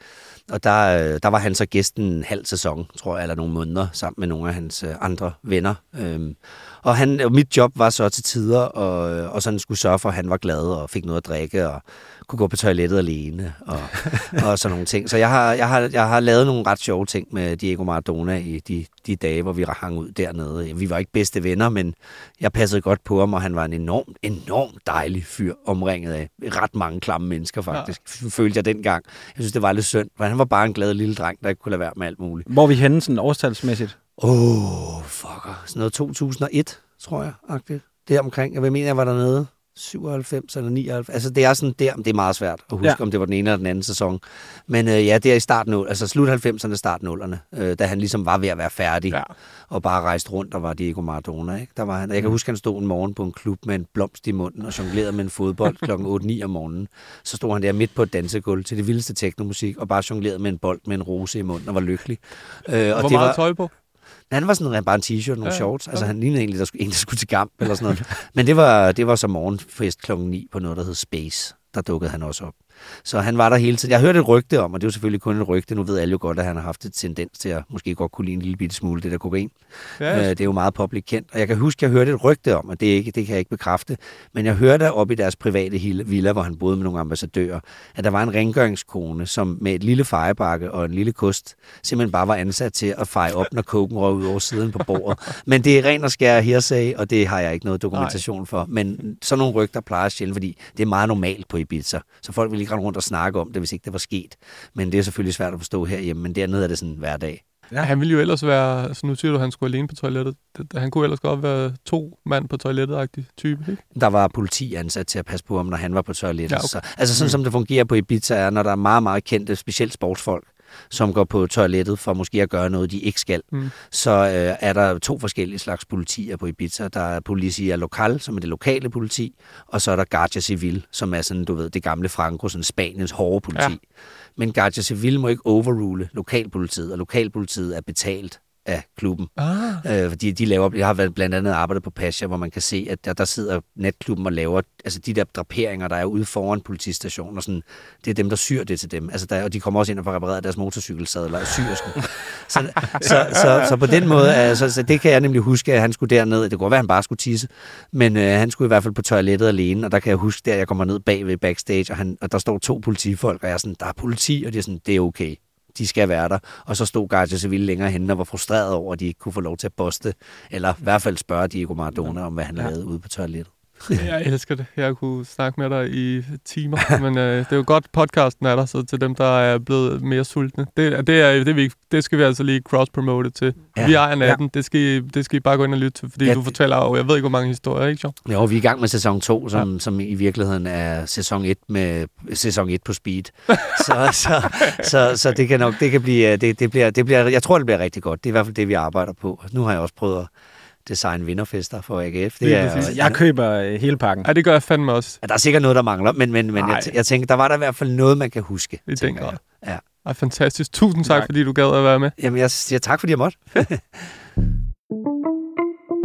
[SPEAKER 8] Og der, øh, der var han så gæsten en halv sæson, tror jeg, eller nogle måneder, sammen med nogle af hans øh, andre venner. Øhm, og, han, og mit job var så til tider, og, og sådan skulle sørge for, at han var glad og fik noget at drikke, og kunne gå på toilettet alene, og, og sådan nogle ting. Så jeg har, jeg, har, jeg har lavet nogle ret sjove ting med Diego Maradona i, de, de, dage, hvor vi hang ud dernede. Vi var ikke bedste venner, men jeg passede godt på ham, og han var en enormt, enormt dejlig fyr, omringet af ret mange klamme mennesker faktisk, ja. følte jeg dengang. Jeg synes, det var lidt synd, for han var bare en glad lille dreng, der ikke kunne lade være med alt muligt.
[SPEAKER 5] Hvor vi henne sådan årstalsmæssigt?
[SPEAKER 8] Åh, oh, fucker. Sådan noget 2001, tror jeg, agtigt. Det omkring. Jeg vil mene, jeg var dernede. 97 eller 99. Altså, det er sådan der, det er meget svært at huske, ja. om det var den ene eller den anden sæson. Men øh, ja, det er i starten, altså slut 90'erne, start 0'erne, øh, da han ligesom var ved at være færdig, ja. og bare rejste rundt og var Diego Maradona. Ikke? Der var han, jeg kan huske, han stod en morgen på en klub med en blomst i munden og jonglerede med en fodbold kl. 8-9 om morgenen. Så stod han der midt på et dansegulv til det vildeste teknomusik, og bare jonglerede med en bold med en rose i munden og var lykkelig.
[SPEAKER 3] Øh, og Hvor det meget var, tøj på?
[SPEAKER 8] Han var sådan bare en t-shirt og nogle ja, shorts. Altså, han lignede egentlig, der skulle, en, der skulle til kamp eller sådan noget. Men det var, det var så morgenfest klokken 9 på noget, der hed Space. Der dukkede han også op. Så han var der hele tiden. Jeg hørte et rygte om, og det er jo selvfølgelig kun et rygte. Nu ved alle jo godt, at han har haft et tendens til at måske godt kunne lide en lille bitte smule det der kokain. Øh, det er jo meget public kendt. Og jeg kan huske, at jeg hørte et rygte om, og det, er ikke, det kan jeg ikke bekræfte, men jeg hørte op i deres private villa, hvor han boede med nogle ambassadører, at der var en rengøringskone, som med et lille fejebakke og en lille kost, simpelthen bare var ansat til at feje op, når koken røg ud over siden på bordet. Men det er ren og skær hearsay, og det har jeg ikke noget dokumentation Nej. for. Men sådan nogle rygter plejer sjældent, fordi det er meget normalt på Ibiza. Så folk vil ikke rende rundt og snakke om det, hvis ikke det var sket. Men det er selvfølgelig svært at forstå herhjemme, men dernede er det sådan hver dag.
[SPEAKER 3] Ja. Han ville jo ellers være, altså nu siger du, at han skulle alene på toilettet. Han kunne ellers godt være to mand på toilettet-agtig type, ikke?
[SPEAKER 8] Der var politi ansat til at passe på ham, når han var på toilettet. Ja, okay. så, altså sådan mm. som det fungerer på Ibiza er, når der er meget, meget kendte, specielt sportsfolk, som går på toilettet for måske at gøre noget, de ikke skal, mm. så øh, er der to forskellige slags politier på Ibiza. Der er Policia Local, som er det lokale politi, og så er der Guardia Civil, som er sådan, du ved, det gamle Franco, sådan Spaniens hårde politi. Ja. Men Guardia Civil må ikke overrule lokalpolitiet, og lokalpolitiet er betalt af klubben. Ah. Øh, fordi de laver, jeg har været blandt andet arbejdet på Pasha, hvor man kan se, at der, der sidder netklubben og laver altså de der draperinger, der er ude foran politistationen, og sådan, det er dem, der syr det til dem. Altså der, og de kommer også ind og får repareret deres motorcykelsadler og syr så, så, så, så, så, på den måde, altså, så det kan jeg nemlig huske, at han skulle derned. Det kunne være, at han bare skulle tisse, men øh, han skulle i hvert fald på toilettet alene, og der kan jeg huske, at jeg kommer ned bag ved backstage, og, han, og der står to politifolk, og jeg er sådan, der er politi, og de er sådan, det er okay de skal være der. Og så stod Guardia Civil længere henne og var frustreret over, at de ikke kunne få lov til at poste, eller i hvert fald spørge Diego Maradona om, hvad han ja. lavede ude på toilettet.
[SPEAKER 3] Jeg elsker det. Jeg kunne snakke med dig i timer, men øh, det er jo godt, podcasten er der, så til dem, der er blevet mere sultne. Det, det, er, det, vi, det skal vi altså lige cross-promote til. Ja. Vi ejer natten, ja. det, skal I, det skal I bare gå ind og lytte til, fordi ja, du fortæller jo, jeg ved ikke, hvor mange historier, ikke
[SPEAKER 8] Jo, Jo, vi er i gang med sæson 2, som, ja. som i virkeligheden er sæson 1 med sæson 1 på speed. så, så, så, så, det kan nok, det kan blive, det, det bliver, det bliver, jeg tror, det bliver rigtig godt. Det er i hvert fald det, vi arbejder på. Nu har jeg også prøvet at design vinderfester for AGF.
[SPEAKER 5] Det er, er jeg køber øh, hele pakken.
[SPEAKER 3] Ja, det gør jeg fandme også.
[SPEAKER 8] Ja, der er sikkert noget, der mangler, men, men, men jeg, jeg tænker, der var der i hvert fald noget, man kan huske.
[SPEAKER 3] Det tænker jeg. Ja. Ej, fantastisk. Tusind tak, tak, fordi du gad at være med.
[SPEAKER 8] Jamen, jeg siger tak, fordi jeg måtte.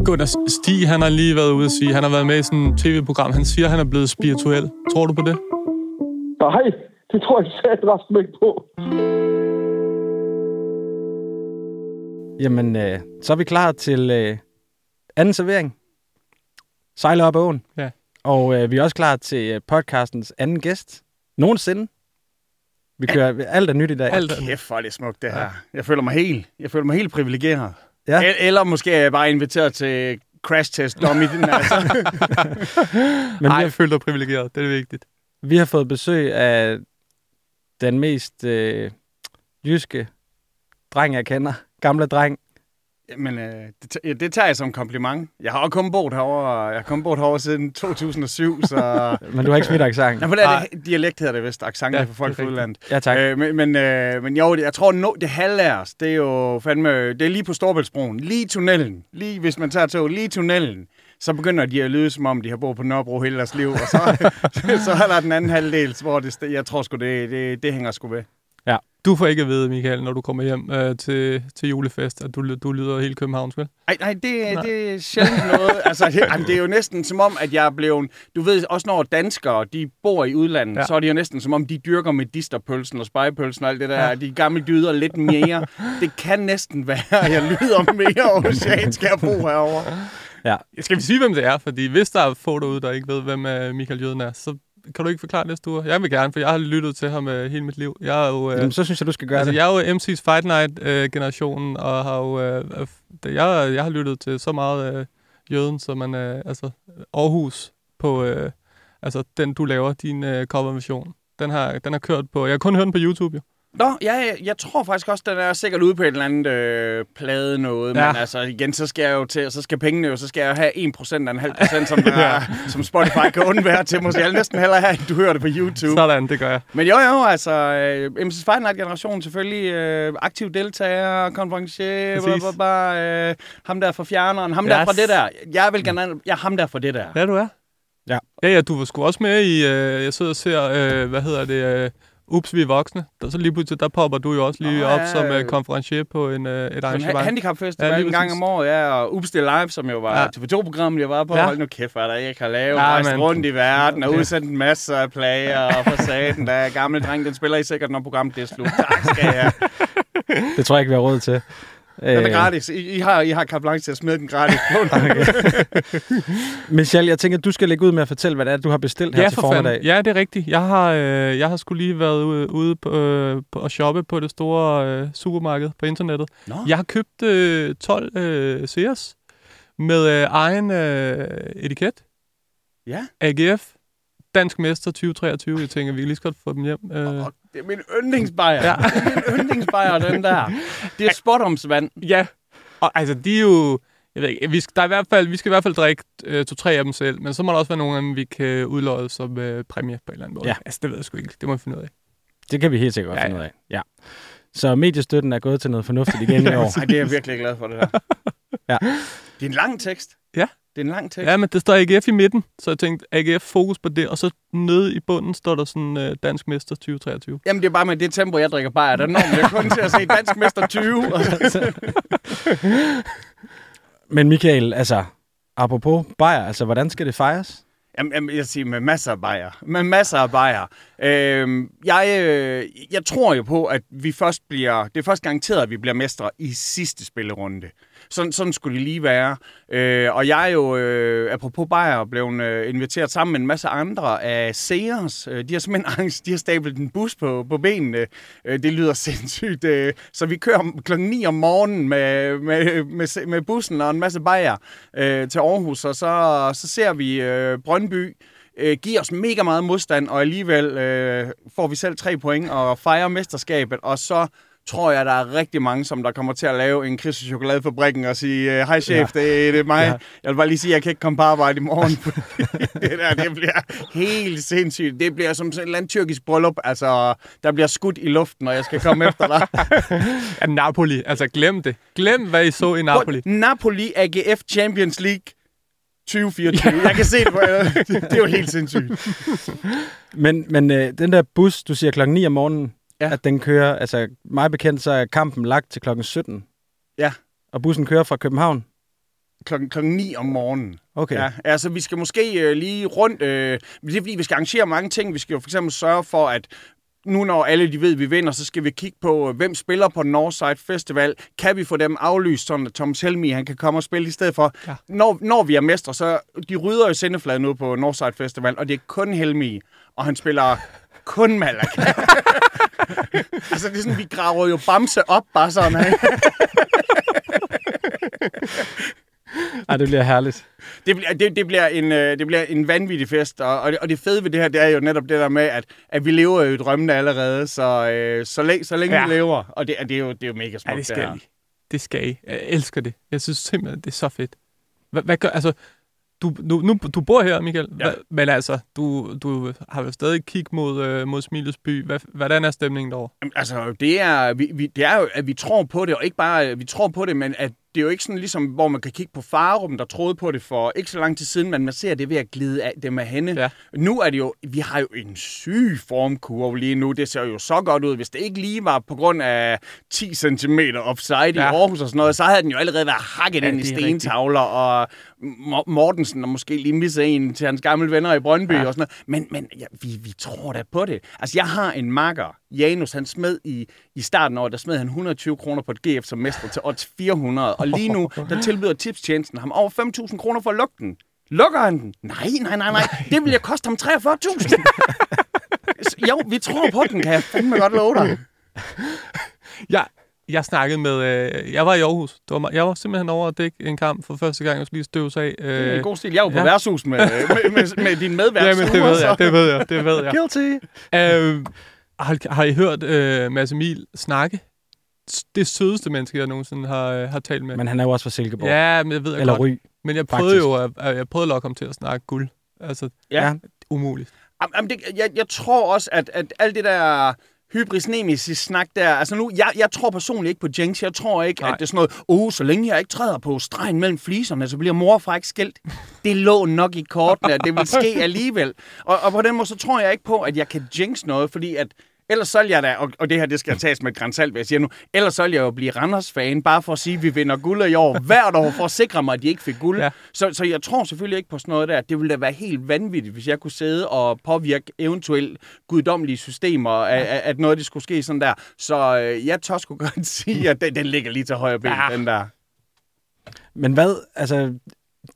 [SPEAKER 3] Gunnar Stig, han har lige været ude og sige, han har været med i sådan et tv-program. Han siger, han er blevet spirituel. Tror du på det?
[SPEAKER 4] Nej, det tror jeg ikke ikke på.
[SPEAKER 5] Jamen, øh, så er vi klar til øh, anden servering. Sejler op åen. Ja. Og øh, vi er også klar til øh, podcastens anden gæst. Nogensinde. Vi kører alt, alt er nyt i dag.
[SPEAKER 9] Alt er Kæft, hvor er det smukt, det her. Ja. Jeg føler mig helt, jeg føler mig helt privilegeret. Ja. Eller måske er jeg bare inviteret til crash test dummy. den altså.
[SPEAKER 3] Men Ej, jeg føler dig privilegeret. Det er vigtigt.
[SPEAKER 5] Vi har fået besøg af den mest øh, jyske dreng, jeg kender. Gamle dreng.
[SPEAKER 9] Men øh, det, det tager jeg som kompliment. Jeg har også kun boet herovre, jeg har kun boet herovre siden 2007, så...
[SPEAKER 5] men du har ikke smidt accent?
[SPEAKER 9] Nej, for det er det, dialekt hedder det vist, accent ja, for folk fra udlandet.
[SPEAKER 5] Ja, tak.
[SPEAKER 9] Øh, men, men, øh, men jo, jeg tror, no, det halvlærs, det er jo fandme, det er lige på Storbæltsbroen, lige tunnelen, lige hvis man tager tog, lige tunnelen, så begynder de at lyde, som om de har boet på Nørrebro hele deres liv, og så, så er der den anden halvdel, hvor det, jeg tror sgu, det, det, det hænger sgu ved.
[SPEAKER 3] Du får ikke at vide, Michael, når du kommer hjem øh, til, til julefest, at du, du lyder helt Københavns, vel?
[SPEAKER 9] Nej, nej, det, nej. det er sjældent noget. altså, det, jamen, det er jo næsten som om, at jeg er blevet... Du ved, også når danskere, de bor i udlandet, ja. så er det jo næsten som om, de dyrker med disterpølsen og spejepølsen og alt det der. Ja. De gamle dyder lidt mere. det kan næsten være, at jeg lyder mere oceansk at bo herovre.
[SPEAKER 3] Ja. Skal vi sige, hvem det er? Fordi hvis der er få derude, der ikke ved, hvem uh, Michael Jøden er, så kan du ikke forklare næste uge? Jeg vil gerne, for jeg har lyttet til ham øh, hele mit liv. Jeg er jo, øh,
[SPEAKER 5] Jamen, så synes jeg, du skal gøre
[SPEAKER 3] altså,
[SPEAKER 5] det.
[SPEAKER 3] jeg er jo MC's Fight Night-generationen, og har jo, øh, øh, det- jeg, jeg har lyttet til så meget øh, jøden, som man, øh, altså Aarhus på, øh, altså den du laver, din øh, coverversion. Den har, den har kørt på, jeg har kun hørt den på YouTube jo.
[SPEAKER 9] Nå, ja, jeg, jeg tror faktisk også, den er sikkert ude på et eller andet øh, plade noget, ja. Men altså igen, så skal jeg jo til, så skal pengene jo, så skal jeg have 1% af en halv procent, som, ja. som Spotify kan undvære til, måske jeg vil næsten hellere have, at du hører det på YouTube.
[SPEAKER 3] Sådan, det gør jeg.
[SPEAKER 9] Men jo, jo, altså, øh, MC Fight Night generation selvfølgelig øh, aktiv deltager, konferencier, bla,
[SPEAKER 3] Præcis.
[SPEAKER 9] bla, bla, øh, ham der fra fjerneren, ham der
[SPEAKER 3] Yes.
[SPEAKER 9] fra det der. Jeg vil gerne, jeg ham der fra det der.
[SPEAKER 3] Ja, du er.
[SPEAKER 5] Ja.
[SPEAKER 3] Ja, ja, du var sgu også med i, øh, jeg sidder og ser, øh, hvad hedder det, øh, Ups, vi er voksne. Der, så lige pludselig, der popper du jo også lige op
[SPEAKER 9] ja,
[SPEAKER 3] som
[SPEAKER 9] øh,
[SPEAKER 3] konferencier på en, øh, et
[SPEAKER 9] På en ha-
[SPEAKER 3] arrangement.
[SPEAKER 9] handicapfestival
[SPEAKER 3] Ja,
[SPEAKER 9] en gang om året, ja, og Ups det Live, som jo var
[SPEAKER 3] Ja.
[SPEAKER 9] ja. TV2-programmet, jeg var på. Ja. Hold nu kæft, hvad der ikke har lavet.
[SPEAKER 3] Ja,
[SPEAKER 9] Ja, Rejst
[SPEAKER 3] men-
[SPEAKER 9] rundt i verden og udsendt en masse af plager og for saten. Der er gamle dreng, den spiller I sikkert, når programmet det er slut. Tak skal jeg.
[SPEAKER 5] Det tror jeg ikke, vi har råd til.
[SPEAKER 9] Den er gratis. I, I har, I har carte blanche til at smide den gratis.
[SPEAKER 5] Michelle, jeg tænker, du skal lægge ud med at fortælle, hvad det er, du har bestilt her
[SPEAKER 3] Ja,
[SPEAKER 5] til
[SPEAKER 3] for
[SPEAKER 5] formiddag.
[SPEAKER 3] fanden. Ja, det er rigtigt. Jeg har, øh, jeg har skulle lige været ude, ude på, øh, på at shoppe på det store øh, supermarked på internettet.
[SPEAKER 9] Nå.
[SPEAKER 3] Jeg har købt øh, 12 øh, Sears med øh, egen øh, etiket.
[SPEAKER 9] Ja.
[SPEAKER 3] AGF. Dansk Mester 2023. Jeg tænker, vi kan lige så godt få dem hjem. Øh,
[SPEAKER 9] Og det er min yndlingsbajer.
[SPEAKER 3] Ja.
[SPEAKER 9] Det er min yndlingsbajer, den der. Det er spottomsvand.
[SPEAKER 3] ja. Og altså, de er jo... Jeg ved ikke, vi skal, der er i hvert fald, vi skal i hvert fald drikke øh, to-tre af dem selv, men så må der også være nogle af dem, vi kan udlåde som øh, præmie på en eller anden måde.
[SPEAKER 5] Ja.
[SPEAKER 3] Altså, det ved jeg sgu ikke. Det må vi finde ud af.
[SPEAKER 5] Det kan vi helt sikkert
[SPEAKER 3] Ja,
[SPEAKER 5] finde ud af. Ja. Så mediestøtten er gået til noget fornuftigt igen i år.
[SPEAKER 9] Ej, det er jeg virkelig glad for, det der.
[SPEAKER 5] Ja.
[SPEAKER 9] Det er en lang tekst.
[SPEAKER 3] Ja.
[SPEAKER 9] Det er en lang tekst.
[SPEAKER 3] Ja, men det står AGF i midten, så jeg tænkte, AGF fokus på det, og så nede i bunden står der sådan øh, Dansk Mester 2023.
[SPEAKER 9] Jamen, det er bare med det tempo, jeg drikker bajer. Der når man kun til at se Dansk Mester 20. Og så,
[SPEAKER 5] Men Michael, altså, apropos bajer, altså, hvordan skal det fejres?
[SPEAKER 9] jamen, jamen, jeg siger med masser af bajer. Med masser af bajer. Øhm, jeg, øh, jeg tror jo på, at vi først bliver... Det er først garanteret, at vi bliver mestre i sidste spillerunde. Sådan, sådan skulle det lige være. Øh, og jeg er jo, øh, apropos Bayer, blevet øh, inviteret sammen med en masse andre af Sears. Øh, de har simpelthen angst, de har stablet en bus på, på benene. Øh, det lyder sindssygt. Øh, så vi kører klokken 9 om morgenen med, med, med, med bussen og en masse Bayer øh, til Aarhus, og så, så ser vi øh, Brøndby øh, giver os mega meget modstand, og alligevel øh, får vi selv tre point og fejrer mesterskabet, og så tror jeg, der er rigtig mange, som der kommer til at lave en kris i chokoladefabrikken og sige, øh, hej chef, ja. det, det er mig.
[SPEAKER 5] Ja.
[SPEAKER 9] Ja. Jeg vil bare lige sige, at jeg kan ikke komme på arbejde i morgen. det der, det bliver helt sindssygt. Det bliver som sådan et eller andet tyrkisk bryllup. Altså, der bliver skudt i luften, når jeg skal komme efter dig.
[SPEAKER 3] Ja, Napoli. Altså, glem det. Glem, hvad I så i Napoli.
[SPEAKER 9] Napoli AGF Champions League 2024. Jeg kan se det på. Det er jo helt sindssygt.
[SPEAKER 5] Men, men øh, den der bus, du siger klokken 9 om morgenen, ja. At den kører, altså mig bekendt, så er kampen lagt til klokken 17.
[SPEAKER 9] Ja.
[SPEAKER 5] Og bussen kører fra København?
[SPEAKER 9] Klokken, klokken 9 om morgenen.
[SPEAKER 5] Okay.
[SPEAKER 9] Ja, altså vi skal måske øh, lige rundt, øh, det er fordi, vi skal arrangere mange ting. Vi skal jo for eksempel sørge for, at nu når alle de ved, at vi vinder, så skal vi kigge på, øh, hvem spiller på Northside Festival. Kan vi få dem aflyst, sådan at Thomas Helmi han kan komme og spille i stedet for?
[SPEAKER 3] Ja.
[SPEAKER 9] Når, når vi er mestre, så de rydder jo sendefladen ud på Northside Festival, og det er kun Helmi, og han spiller kun Malaga. altså det er sådan, vi graver jo Bamse op, bare sådan her.
[SPEAKER 5] Ej, det bliver herligt.
[SPEAKER 9] Det bliver, det, det, bliver en, øh, det bliver en vanvittig fest, og, og, det, og det fede ved det her, det er jo netop det der med, at, at vi lever jo i drømmene allerede, så, øh, så, læ, så længe
[SPEAKER 3] Ja.
[SPEAKER 9] vi lever, og det, det, er jo, det er jo mega smukt.
[SPEAKER 3] Ja, det skal
[SPEAKER 9] her.
[SPEAKER 3] I. Det skal I. Jeg elsker det. Jeg synes simpelthen, det er så fedt. Hvad, hvad gør, altså, du, du, nu, du bor her, Michael,
[SPEAKER 9] Ja.
[SPEAKER 3] Hva, men altså, du, du har vel stadig kig mod, øh, mod Smilets by. Hvad, hvordan er stemningen derovre?
[SPEAKER 9] Jamen, Altså, det er, vi, vi, det er jo, at vi tror på det, og ikke bare, at vi tror på det, men at det er jo ikke sådan ligesom, hvor man kan kigge på Farum, der troede på det for ikke så lang tid siden, men man ser det ved at glide af dem af hende.
[SPEAKER 3] Ja.
[SPEAKER 9] Nu er det jo, vi har jo en syg formkurve lige nu. Det ser jo så godt ud. Hvis det ikke lige var på grund af 10 cm offside ja. i. Aarhus og sådan noget, så havde den jo allerede været hakket
[SPEAKER 3] Ja,
[SPEAKER 9] ind i
[SPEAKER 3] det er rigtigt.
[SPEAKER 9] stentavler, og Mortensen og måske lige misset en til hans gamle venner i Brøndby
[SPEAKER 3] Ja.
[SPEAKER 9] ja. og sådan noget. Men, men ja, vi, vi tror da på det. Altså, jeg har en makker, Janus, han smed i, i starten af året, der smed han 120 kroner på et GF som mester til odds 400. Og lige nu, der tilbyder tipstjenesten ham over 5.000 kroner for at lukke den. Lukker han den? Nej, nej, nej, nej. Det vil jeg koste ham 43.000. jo, vi tror på den, kan jeg fandme godt love dig.
[SPEAKER 3] Jeg, jeg snakkede med... Øh, jeg var i Aarhus. Det var, jeg var simpelthen over at dække en kamp for første gang. Jeg skulle lige støves af. Øh,
[SPEAKER 9] Det er en god stil. Jeg var på
[SPEAKER 3] ja.
[SPEAKER 9] værtshus med, med, med, med din medvært.
[SPEAKER 3] Jamen, det ved jeg, det ved jeg, det ved jeg.
[SPEAKER 5] Guilty.
[SPEAKER 3] Øh, har, har I hørt øh, Mads Emil snakke? Det sødeste menneske, jeg nogensinde har, øh, har talt med.
[SPEAKER 5] Men han er jo også fra Silkeborg.
[SPEAKER 3] ja, men jeg ved jeg
[SPEAKER 5] Eller
[SPEAKER 3] godt.
[SPEAKER 5] Ry.
[SPEAKER 3] Men jeg prøvede
[SPEAKER 5] faktisk.
[SPEAKER 3] jo at, at, jeg prøvede at lokke ham til at snakke guld. Altså,
[SPEAKER 9] Ja.
[SPEAKER 3] Umuligt.
[SPEAKER 9] Jamen, Jamen, det, jeg, jeg tror også, at, at alt det der hybris nemesis snak der, altså nu, jeg, jeg tror personligt ikke på Jinx. Jeg tror ikke,
[SPEAKER 3] Nej.
[SPEAKER 9] Nej. at det er sådan noget, oh, så længe jeg ikke træder på stregen mellem fliserne, så bliver mor og far ikke skilt. Det lå nok i kortene, at det vil ske alligevel. Og, og på den måde, så tror jeg ikke på, at jeg kan jinx noget, fordi at Ellers så jeg da, og, og det her, det skal tages med et grænsalt, hvad jeg siger nu, ellers så vil jeg jo blive Randers-fan, bare for at sige, at vi vinder guld i år hvert år, for at sikre mig, at de ikke fik guld.
[SPEAKER 3] Ja.
[SPEAKER 9] Ja. Så, så jeg tror selvfølgelig ikke på sådan noget der. Det ville da være helt vanvittigt, hvis jeg kunne sidde og påvirke eventuelt guddommelige systemer, at, at- at noget det skulle ske sådan der. Så øh, jeg tør sgu godt sige, at den, den ligger lige til højre ben, ja. den der.
[SPEAKER 5] Men hvad, altså,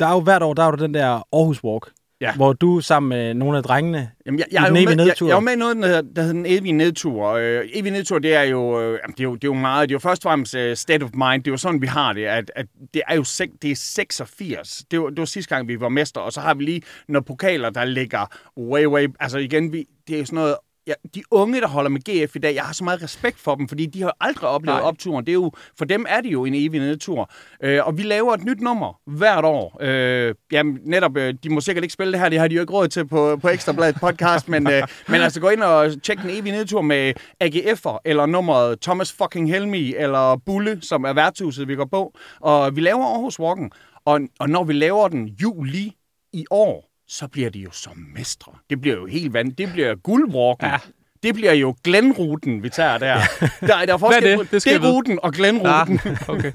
[SPEAKER 5] der er jo hvert år, der er jo den der Aarhus Walk,
[SPEAKER 9] Ja.
[SPEAKER 5] hvor du sammen med nogle af drengene,
[SPEAKER 9] Jamen, jeg,
[SPEAKER 5] I
[SPEAKER 9] jeg, er
[SPEAKER 5] den evige
[SPEAKER 9] med, jeg,
[SPEAKER 5] nedtur.
[SPEAKER 9] jeg er jo med i noget, der hedder, der hedder den evige nedtur. Øh, evige nedtur, det er, jo, øh, det, er jo, det er jo meget, det er jo først og fremmest uh, state of mind. Det er jo sådan, vi har det, at, at det er jo sek- det er 86. Det var, det var sidste gang, vi var mester, og så har vi lige nogle pokaler, der ligger way, way... Altså igen, vi, det er jo sådan noget... Ja, de unge, der holder med GF i dag, jeg har så meget respekt for dem, fordi de har aldrig oplevet
[SPEAKER 3] Nej.
[SPEAKER 9] opturen. Det er jo, for dem er det jo en evig nedtur. Øh, og vi laver et nyt nummer hvert år. Øh, jamen, netop, øh, de må sikkert ikke spille det her, det har de jo ikke råd til på, på Ekstrabladet podcast, men, øh, men altså gå ind og tjek den evige nedtur med AGF'er, eller nummeret Thomas fucking Helmi, eller Bulle, som er værtshuset, vi går på. Og vi laver Aarhus Walken, og, og når vi laver den juli i år, så bliver det jo som mestre. Det bliver jo helt vandt. Det bliver guldwalken.
[SPEAKER 3] Ja.
[SPEAKER 9] Ja. Det bliver jo Glenruten, vi tager der. Der, er- der er forskel
[SPEAKER 3] det?
[SPEAKER 9] på-
[SPEAKER 3] Det
[SPEAKER 9] det
[SPEAKER 3] vide.
[SPEAKER 9] er ruten og Glenruten.
[SPEAKER 3] Ah, okay.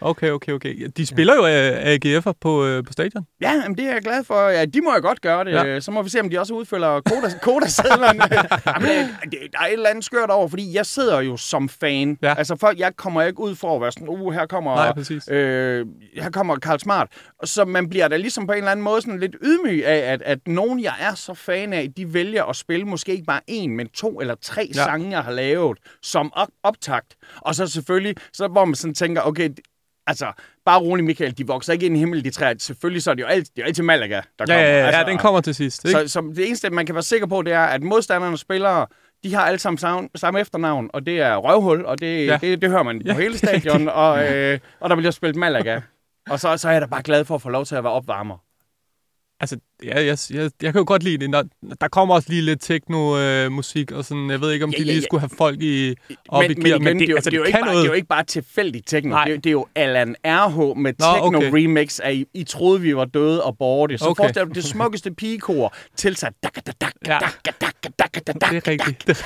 [SPEAKER 3] Okay, okay, okay. De spiller jo af AGF'er på, øh, på stadion.
[SPEAKER 9] Ja, jamen, det er jeg glad for. Ja, de må jo godt gøre det.
[SPEAKER 3] Ja.
[SPEAKER 9] Ja. Så må vi se, om de også udfylder koda- kodasedlerne. jamen, øh, det, der er et eller andet skørt over, fordi jeg sidder jo som fan.
[SPEAKER 3] Ja.
[SPEAKER 9] Altså, folk, jeg kommer ikke ud for at være sådan, uh, her kommer,
[SPEAKER 3] Nej, præcis.
[SPEAKER 9] øh, her kommer Karl Smart. Så man bliver da ligesom på en eller anden måde sådan lidt ydmyg af, at, at nogen, jeg er så fan af, de vælger at spille måske ikke bare en, men to eller tre
[SPEAKER 3] ja.
[SPEAKER 9] sange, jeg har lavet som op- optakt. Og så selvfølgelig, så hvor man sådan tænker, okay, Altså, bare rolig, Michael. De vokser ikke ind i himlen, de træer. Selvfølgelig så er det jo alt, det er jo altid Malaga, der
[SPEAKER 3] Ja,
[SPEAKER 9] kommer.
[SPEAKER 3] ja, ja,
[SPEAKER 9] altså,
[SPEAKER 3] ja, den kommer til sidst. Ikke?
[SPEAKER 9] Så, så det eneste, man kan være sikker på, det er, at modstanderne spillere, de har alle sammen samme, samme efternavn, og det er røvhul, og det,
[SPEAKER 3] Ja.
[SPEAKER 9] ja. det, det hører man
[SPEAKER 3] Ja.
[SPEAKER 9] på hele stadion, og, øh, og der bliver spillet Malaga. Og så, så er jeg da bare glad for at få lov til at være opvarmer.
[SPEAKER 3] Altså, ja, jeg, jeg, jeg kan jo godt lide det. Når, der kommer også lige lidt techno-musik, og sådan, jeg ved ikke, om
[SPEAKER 9] Ja,
[SPEAKER 3] de
[SPEAKER 9] ja,
[SPEAKER 3] lige
[SPEAKER 9] ja.
[SPEAKER 3] skulle have folk i, op
[SPEAKER 9] men,
[SPEAKER 3] i
[SPEAKER 9] men
[SPEAKER 3] gear,
[SPEAKER 9] igen, det, er jo,
[SPEAKER 3] altså,
[SPEAKER 9] det, er jo ikke bare, det er jo ikke bare tilfældigt techno. Det, er, jo- det er jo Alan RH med
[SPEAKER 3] Nå,
[SPEAKER 9] techno
[SPEAKER 3] okay.
[SPEAKER 9] af I, I troede, vi var døde og borte. Så
[SPEAKER 3] Okay.
[SPEAKER 9] forestil dig det smukkeste pigekor tilsat. Dak, dak, dak,
[SPEAKER 3] Ja.
[SPEAKER 9] dak, dak, dak, dak, dak,
[SPEAKER 3] Det er rigtigt. Det,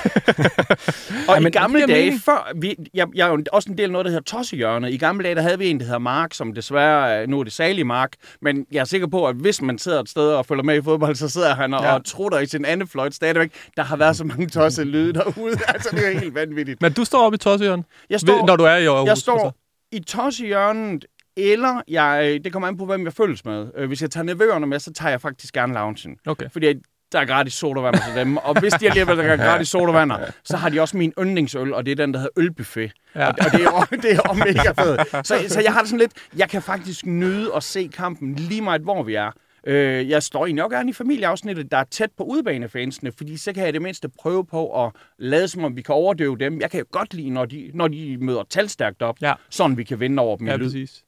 [SPEAKER 9] Og i
[SPEAKER 3] men
[SPEAKER 9] gamle
[SPEAKER 3] det giver
[SPEAKER 9] dage,
[SPEAKER 3] mening.
[SPEAKER 9] før, vi, jeg, jeg er jo også en del af noget, der hedder Tossehjørnet. I gamle dage, der havde vi en, der hedder Mark, som desværre, øh, nu er det salige Mark, men jeg er sikker på, at hvis man sidder et sted og følger med i fodbold, så sidder han og,
[SPEAKER 3] Ja.
[SPEAKER 9] og trutter i sin anden fløjt stadigvæk. Der har været så mange tossede lyde derude. altså, det er helt vanvittigt.
[SPEAKER 3] men du står oppe i Tossejørn,
[SPEAKER 9] Jeg står,
[SPEAKER 3] når du er i Aarhus.
[SPEAKER 9] jeg står
[SPEAKER 3] Altså.
[SPEAKER 9] i Tossehjørnet, eller jeg, det kommer an på, hvem jeg følges med. Øh, Hvis jeg tager nevøerne med, så tager jeg faktisk gerne loungen.
[SPEAKER 3] Okay.
[SPEAKER 9] Fordi der er gratis sodavand til dem. Og hvis de alligevel er gratis sodavander, så har de også min yndlingsøl, og det er den, der hedder ølbuffet.
[SPEAKER 3] Ja.
[SPEAKER 9] Og, og det er, jo- det er mega fedt. Så, så jeg har det sådan lidt, jeg kan faktisk nyde at se kampen lige meget, hvor vi er. Øh, jeg står egentlig også gerne i familieafsnittet, der er tæt på udebanefansene, fordi så kan jeg i det mindste prøve på at lade som om, vi kan overdøve dem. Jeg kan jo godt lide, når de, når de møder talstærkt op,
[SPEAKER 3] Ja.
[SPEAKER 9] sådan vi kan vinde over dem i
[SPEAKER 3] Ja,
[SPEAKER 9] lyd.
[SPEAKER 3] præcis.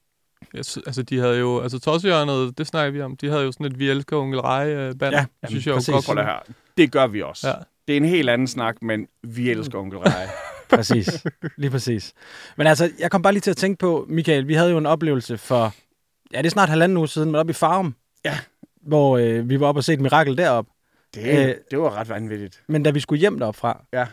[SPEAKER 3] Jeg, sy- altså, de havde jo... Altså, Tossejørnet, det snakker vi om. De havde jo sådan et Vi elsker onkel Rej-band.
[SPEAKER 5] Ja,
[SPEAKER 3] det synes jeg
[SPEAKER 5] præcis.
[SPEAKER 3] jo godt
[SPEAKER 9] det her. Det gør vi også.
[SPEAKER 3] Ja.
[SPEAKER 9] Det er en helt anden snak, men vi elsker onkel Rej.
[SPEAKER 5] Præcis. Lige præcis. Men altså, jeg kom bare lige til at tænke på, Michael, vi havde jo en oplevelse for, ja, det er snart halvanden uge siden, men oppe i Farum.
[SPEAKER 9] Ja.
[SPEAKER 5] Hvor øh, vi var oppe og se et mirakel derop.
[SPEAKER 9] Det,
[SPEAKER 5] Øh,
[SPEAKER 9] det var ret vanvittigt.
[SPEAKER 5] Men da vi skulle hjem derop fra,
[SPEAKER 9] Ja.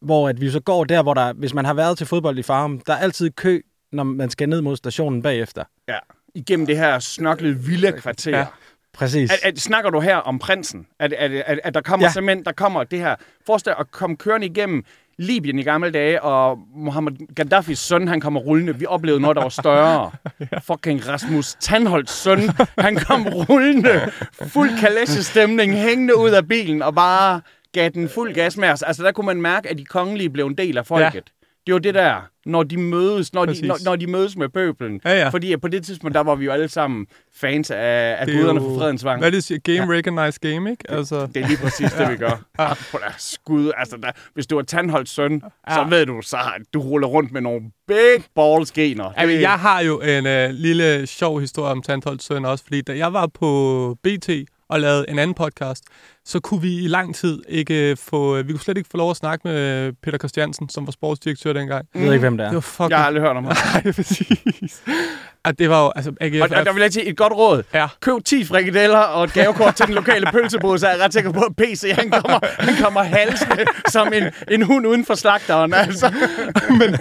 [SPEAKER 5] hvor at vi så går der, hvor der, hvis man har været til fodbold i Farum, der er altid kø, når man skal ned mod stationen bagefter.
[SPEAKER 9] Ja. Igennem det her snørklede villa-kvarter.
[SPEAKER 3] Ja.
[SPEAKER 9] Ja.
[SPEAKER 5] Præcis.
[SPEAKER 9] At, at, snakker du her om prinsen? At, at, at, at der kommer
[SPEAKER 5] ja.
[SPEAKER 9] simpelthen, der kommer det her. Forestil dig at komme kørende igennem Libyen i gamle dage, og Mohammed Gaddafis søn, han kommer rullende. Vi oplevede noget, der var større. Fucking Rasmus Tandholts søn, han kom rullende. Fuld kalesjestemning, hængende ud af bilen, og bare gav den fuld gas med os. Altså, der kunne man mærke, at de kongelige blev en del af folket. Ja. Det var det der, når de mødes, når de, når, når de mødes med pøbelen.
[SPEAKER 3] Ja, ja.
[SPEAKER 9] Fordi på det tidspunkt, der var vi jo alle sammen fans af, af guderne for fredens vang.
[SPEAKER 3] Hvad det siger? Game ja. recognized game, ikke? Altså.
[SPEAKER 9] Det er lige præcis det, vi gør. På der skud. Altså, der, hvis du er Tandholds søn, ja. så ved du, så du ruller rundt med nogle big balls gener.
[SPEAKER 3] Ja, men jeg har jo en uh, lille sjov historie om Tandholds søn også, fordi da jeg var på BT og lavede en anden podcast, så kunne vi i lang tid ikke få... Vi kunne slet ikke få lov at snakke med Peter Christiansen, som var sportsdirektør dengang.
[SPEAKER 5] Jeg ved ikke, hvem det er.
[SPEAKER 3] Det var fucking...
[SPEAKER 9] Jeg har aldrig hørt om ham.
[SPEAKER 3] Nej, præcis. At det var jo... Altså, AGF,
[SPEAKER 9] og, og der vil jeg sige et godt råd.
[SPEAKER 3] Ja.
[SPEAKER 9] Køb 10 frikadeller og et gavekort til den lokale pølsebod, så er jeg ret sikker på, at PC han kommer, han kommer halsende som en, en hund uden for slagteren. Altså.
[SPEAKER 3] Men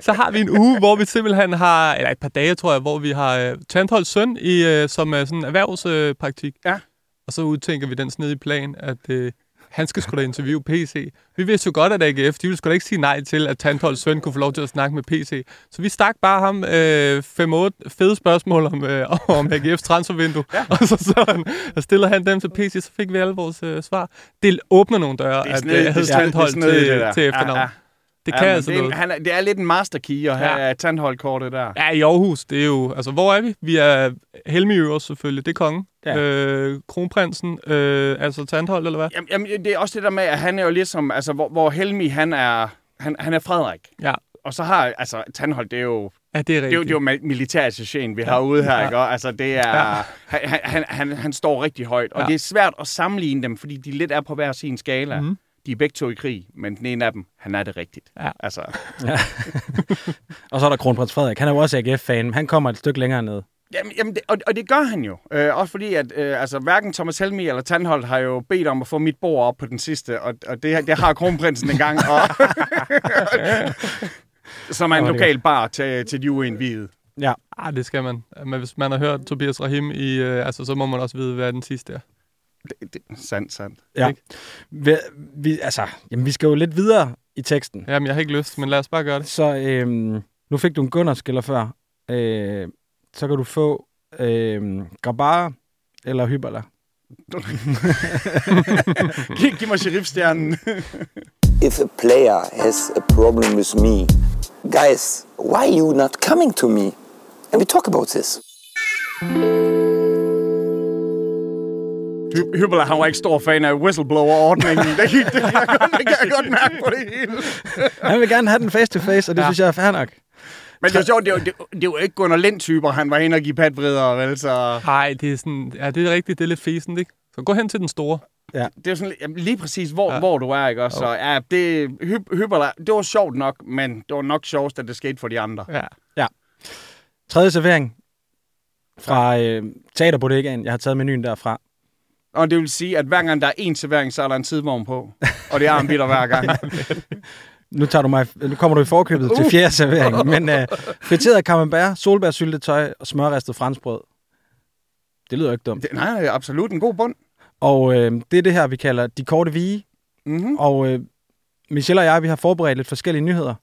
[SPEAKER 3] så har vi en uge, hvor vi simpelthen har... Eller et par dage, tror jeg, hvor vi har uh, Tandholds søn i, uh, som er sådan erhvervspraktik.
[SPEAKER 9] Ja.
[SPEAKER 3] Og så udtænker vi den snedige plan, at øh, han skal sgu da interviewe PC. Vi vidste jo godt, at AGF, de ville sgu da ikke sige nej til, at Tantholds søn kunne få lov til at snakke med PC. Så vi stak bare ham øh, 5-8 fede spørgsmål om, øh, om AGF's transfervindue. Ja. Og så, så han, og stiller han dem til PC, så fik vi alle vores øh, svar. Det åbner nogle døre,
[SPEAKER 9] Det
[SPEAKER 3] at øh,
[SPEAKER 9] det det er
[SPEAKER 3] Tanthold
[SPEAKER 9] det
[SPEAKER 3] til,
[SPEAKER 9] der.
[SPEAKER 3] til efternavn.
[SPEAKER 9] Ja, ja.
[SPEAKER 3] Det kan
[SPEAKER 9] men
[SPEAKER 3] altså
[SPEAKER 9] det, er,
[SPEAKER 3] noget.
[SPEAKER 9] han er, det er lidt en masterkey at have ja. Tandholdkortet der.
[SPEAKER 3] Ja, i Aarhus, det er jo... Altså, hvor er vi? Vi er Helmi selvfølgelig, det er kongen.
[SPEAKER 9] Ja.
[SPEAKER 3] Øh, kronprinsen, øh, altså Tandhold, eller hvad?
[SPEAKER 9] Jamen, jamen, det er også det der med, at han er jo ligesom, altså, hvor, hvor Helmi, han er, han, han er Frederik.
[SPEAKER 3] Ja.
[SPEAKER 9] Og så har, altså, Tandhold, det er jo...
[SPEAKER 3] Ja, det er
[SPEAKER 9] Det er jo, det er jo militærassociation, vi har ude her,
[SPEAKER 3] Ja.
[SPEAKER 9] ikke? Og, Altså, det er...
[SPEAKER 3] Ja.
[SPEAKER 9] Han, han, han, han står rigtig højt, og
[SPEAKER 3] Ja.
[SPEAKER 9] det er svært at sammenligne dem, fordi de lidt er på hver sin skala.
[SPEAKER 3] Mhm.
[SPEAKER 9] De er begge to i krig, men den ene af dem, han er det rigtigt.
[SPEAKER 3] Ja.
[SPEAKER 9] Altså,
[SPEAKER 5] Ja. og så er der kronprins Frederik. Han er jo også AGF-fan, men han kommer et stykke længere ned.
[SPEAKER 9] Jamen, jamen det, og, og det gør han jo. Øh, også fordi, at øh, altså, hverken Thomas Helmi eller Tandholt har jo bedt om at få mit bord op på den sidste, og, og det, det har kronprinsen engang. Og, som er en lokal bar til, til de uindvidede.
[SPEAKER 5] Ja.
[SPEAKER 3] Ah, det skal man. Men hvis man har hørt Tobias Rahim i... Øh, altså, så må man også vide, hvad den sidste er.
[SPEAKER 9] Det, det, sandt, sandt.
[SPEAKER 5] Ja.
[SPEAKER 3] Ikke?
[SPEAKER 5] Vi, vi, altså, jamen, vi skal jo lidt videre i teksten.
[SPEAKER 3] Jamen, jeg har ikke lyst, men lad os bare gøre det.
[SPEAKER 5] Så øhm, nu fik du en Gunnar-skiller før. Øh, så kan du få øhm, Grabara eller Hybala.
[SPEAKER 9] giv, giv mig sheriffstjernen.
[SPEAKER 10] if a player has a problem with me, guys, why are you not coming to me? And we talk about this.
[SPEAKER 9] Hy- Hybler, han var ikke stor fan af whistleblower-ordningen. Det, det, det, jeg godt, det kan jeg godt mærke på det hele.
[SPEAKER 5] Han vil gerne have den face-to-face, og det ja. synes jeg er fair nok.
[SPEAKER 9] Men det er jo sjovt, det er jo, det, det jo ikke Gunnar Lind-typer, han var inde og give patvridere, vel? Så
[SPEAKER 3] Nej, det er sådan... Ja, det er rigtigt. Det er lidt fæsent, ikke? Så gå hen til den store.
[SPEAKER 5] Ja.
[SPEAKER 9] det er sådan, jamen, lige præcis, hvor, ja. hvor du er, ikke? også? Så ja, det, Hy- Hybler, det var sjovt nok, men det var nok sjovest, at det skete for de andre.
[SPEAKER 3] Ja.
[SPEAKER 5] Ja. Tredje servering fra øh, Teaterbodegaen. Jeg har taget menuen derfra.
[SPEAKER 9] Og det vil sige, at hver gang der er en servering, så er der en tidvogn på. Og det er en bitter hver gang.
[SPEAKER 5] Nu, tager du mig, nu kommer du i forkøbet uh. til fjerde servering. Men øh, friteret camembert, solbærsyltetøj og smørristet franskbrød. Det lyder ikke dumt.
[SPEAKER 9] Det, nej, absolut en god bund.
[SPEAKER 5] Og øh, det er det her, vi kalder de korte vige.
[SPEAKER 9] Mm-hmm.
[SPEAKER 5] Og øh, Michelle og jeg, vi har forberedt lidt forskellige nyheder.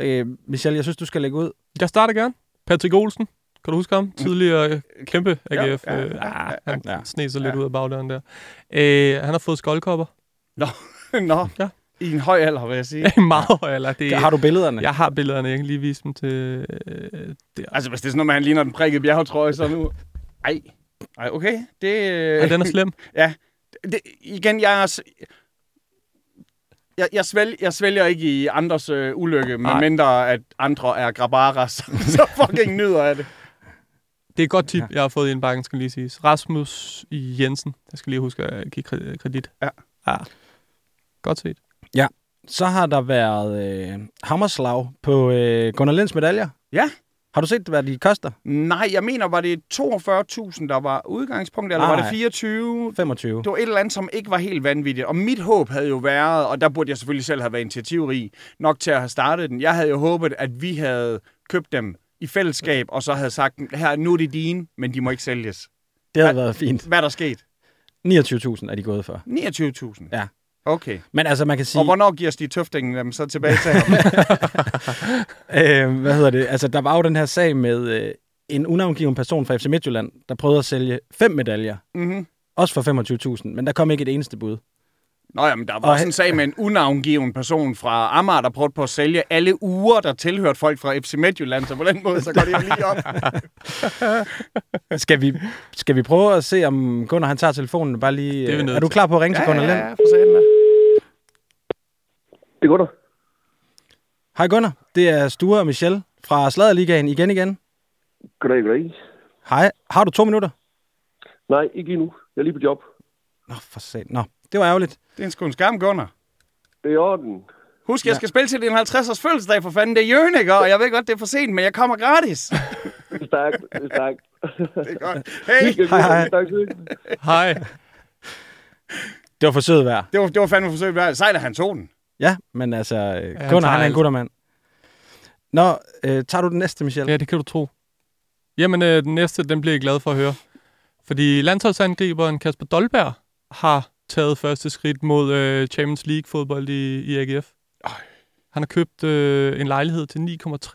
[SPEAKER 5] Øh, Michelle, jeg synes, du skal lægge ud.
[SPEAKER 3] Jeg starter gerne. Patrick Olsen. Kan du huske ham? Tidligere øh, kæmpe AGF.
[SPEAKER 9] Ja, ja,
[SPEAKER 3] Øh,
[SPEAKER 9] ja,
[SPEAKER 3] ah, Han
[SPEAKER 5] ja.
[SPEAKER 3] sned sig lidt
[SPEAKER 9] Ja.
[SPEAKER 3] ud af bagdøren der. Øh, han har fået skoldkopper.
[SPEAKER 9] Nå, nå.
[SPEAKER 3] Ja.
[SPEAKER 9] I en høj alder, vil jeg sige.
[SPEAKER 3] Meget høj, eller det
[SPEAKER 5] Har du billederne?
[SPEAKER 3] Jeg har billederne, jeg kan lige vise dem til... Øh, der.
[SPEAKER 9] Altså, hvis det er sådan noget, man ligner den prikkede bjergetrøje, så nu... Ej, ej okay. Det, øh,
[SPEAKER 3] Ja, den er slem.
[SPEAKER 9] Ja. Det, igen, jeg er... Jeg, jeg, svælger, jeg svælger ikke i andres øh, ulykke, medmindre at andre er grabaras, så fucking nyder jeg det.
[SPEAKER 3] Det er et godt tip, jeg har fået i indbakken, skal lige siges. Rasmus Jensen. Jeg skal lige huske at give kre- kredit.
[SPEAKER 9] Ja.
[SPEAKER 3] ja. Godt set.
[SPEAKER 5] Så har der været øh, hammerslag på øh, Gunnar Linds medaljer.
[SPEAKER 9] Ja.
[SPEAKER 5] Har du set, hvad de koster?
[SPEAKER 9] Nej, jeg mener, var det 42.000, der var udgangspunktet, eller
[SPEAKER 5] Nej.
[SPEAKER 9] var det 24?
[SPEAKER 5] 25.
[SPEAKER 9] Det var et eller andet, som ikke var helt vanvittigt. Og mit håb havde jo været, og der burde jeg selvfølgelig selv have været initiativrig, nok til at have startet den. Jeg havde jo håbet, at vi havde købt dem i fællesskab, og så havde sagt, her, nu er det dine, men de må ikke sælges.
[SPEAKER 5] Det havde været fint.
[SPEAKER 9] Hvad er der sket?
[SPEAKER 5] 29.000 er de gået for.
[SPEAKER 9] 29.000.
[SPEAKER 5] Ja.
[SPEAKER 9] Okay.
[SPEAKER 5] Men altså, man kan sige...
[SPEAKER 9] Og hvornår giver Stig Tøftingen dem så tilbage til ham?
[SPEAKER 5] øh, hvad hedder det? Altså, der var jo den her sag med øh, en unavngiven person fra FC Midtjylland, der prøvede at sælge fem medaljer.
[SPEAKER 9] Mhm.
[SPEAKER 5] Også for 25.000, men der kom ikke et eneste bud.
[SPEAKER 9] Nå jamen, der var
[SPEAKER 5] Og
[SPEAKER 9] også
[SPEAKER 5] han-
[SPEAKER 9] en sag med en unavngiven person fra Amager, der prøvede på at sælge alle uger, der tilhørte folk fra FC Midtjylland, så på den måde, så går det jo lige op.
[SPEAKER 5] Skal vi, skal vi prøve at se, om Gunnar han tager telefonen? Bare lige,
[SPEAKER 3] Det er
[SPEAKER 5] øh, er du klar på at ringe til Gunnar Lind?
[SPEAKER 9] Ja, for satan da.
[SPEAKER 4] Det går der.
[SPEAKER 5] Hej Gunnar, det er Sture og Michelle fra Sladerligaen igen igen.
[SPEAKER 4] Goddag, goddag.
[SPEAKER 5] Hej, har du to minutter?
[SPEAKER 4] Nej, ikke endnu. Jeg er lige på job.
[SPEAKER 5] Nå, for sat. Nå, det var ærgerligt.
[SPEAKER 9] Det er en sgu en skam, Gunnar.
[SPEAKER 4] Det er i orden.
[SPEAKER 9] Husk, jeg skal spille til din 50-års fødselsdag for fanden. Det er Jørgen, ikke? Og jeg ved godt, det er for sent, men jeg kommer gratis.
[SPEAKER 4] Stærkt. Det er stærkt.
[SPEAKER 9] Det er godt. Hey,
[SPEAKER 5] Hej, hej.
[SPEAKER 3] Hej.
[SPEAKER 5] Det var for sød vejr.
[SPEAKER 9] det var, det var fandme forsøgt. værd. Sejt, at han tog den.
[SPEAKER 5] Ja, men altså,
[SPEAKER 3] han
[SPEAKER 5] Gunnar
[SPEAKER 3] tager
[SPEAKER 5] han er en guttermand. Nå, øh, tager du den næste, Michelle?
[SPEAKER 3] Ja, det kan du tro. Jamen, øh, den næste, den bliver jeg glad for at høre. Fordi landsholdsangriberen Kasper Dolberg har taget første skridt mod øh, Champions League-fodbold i, i AGF. Han har købt øh, en lejlighed til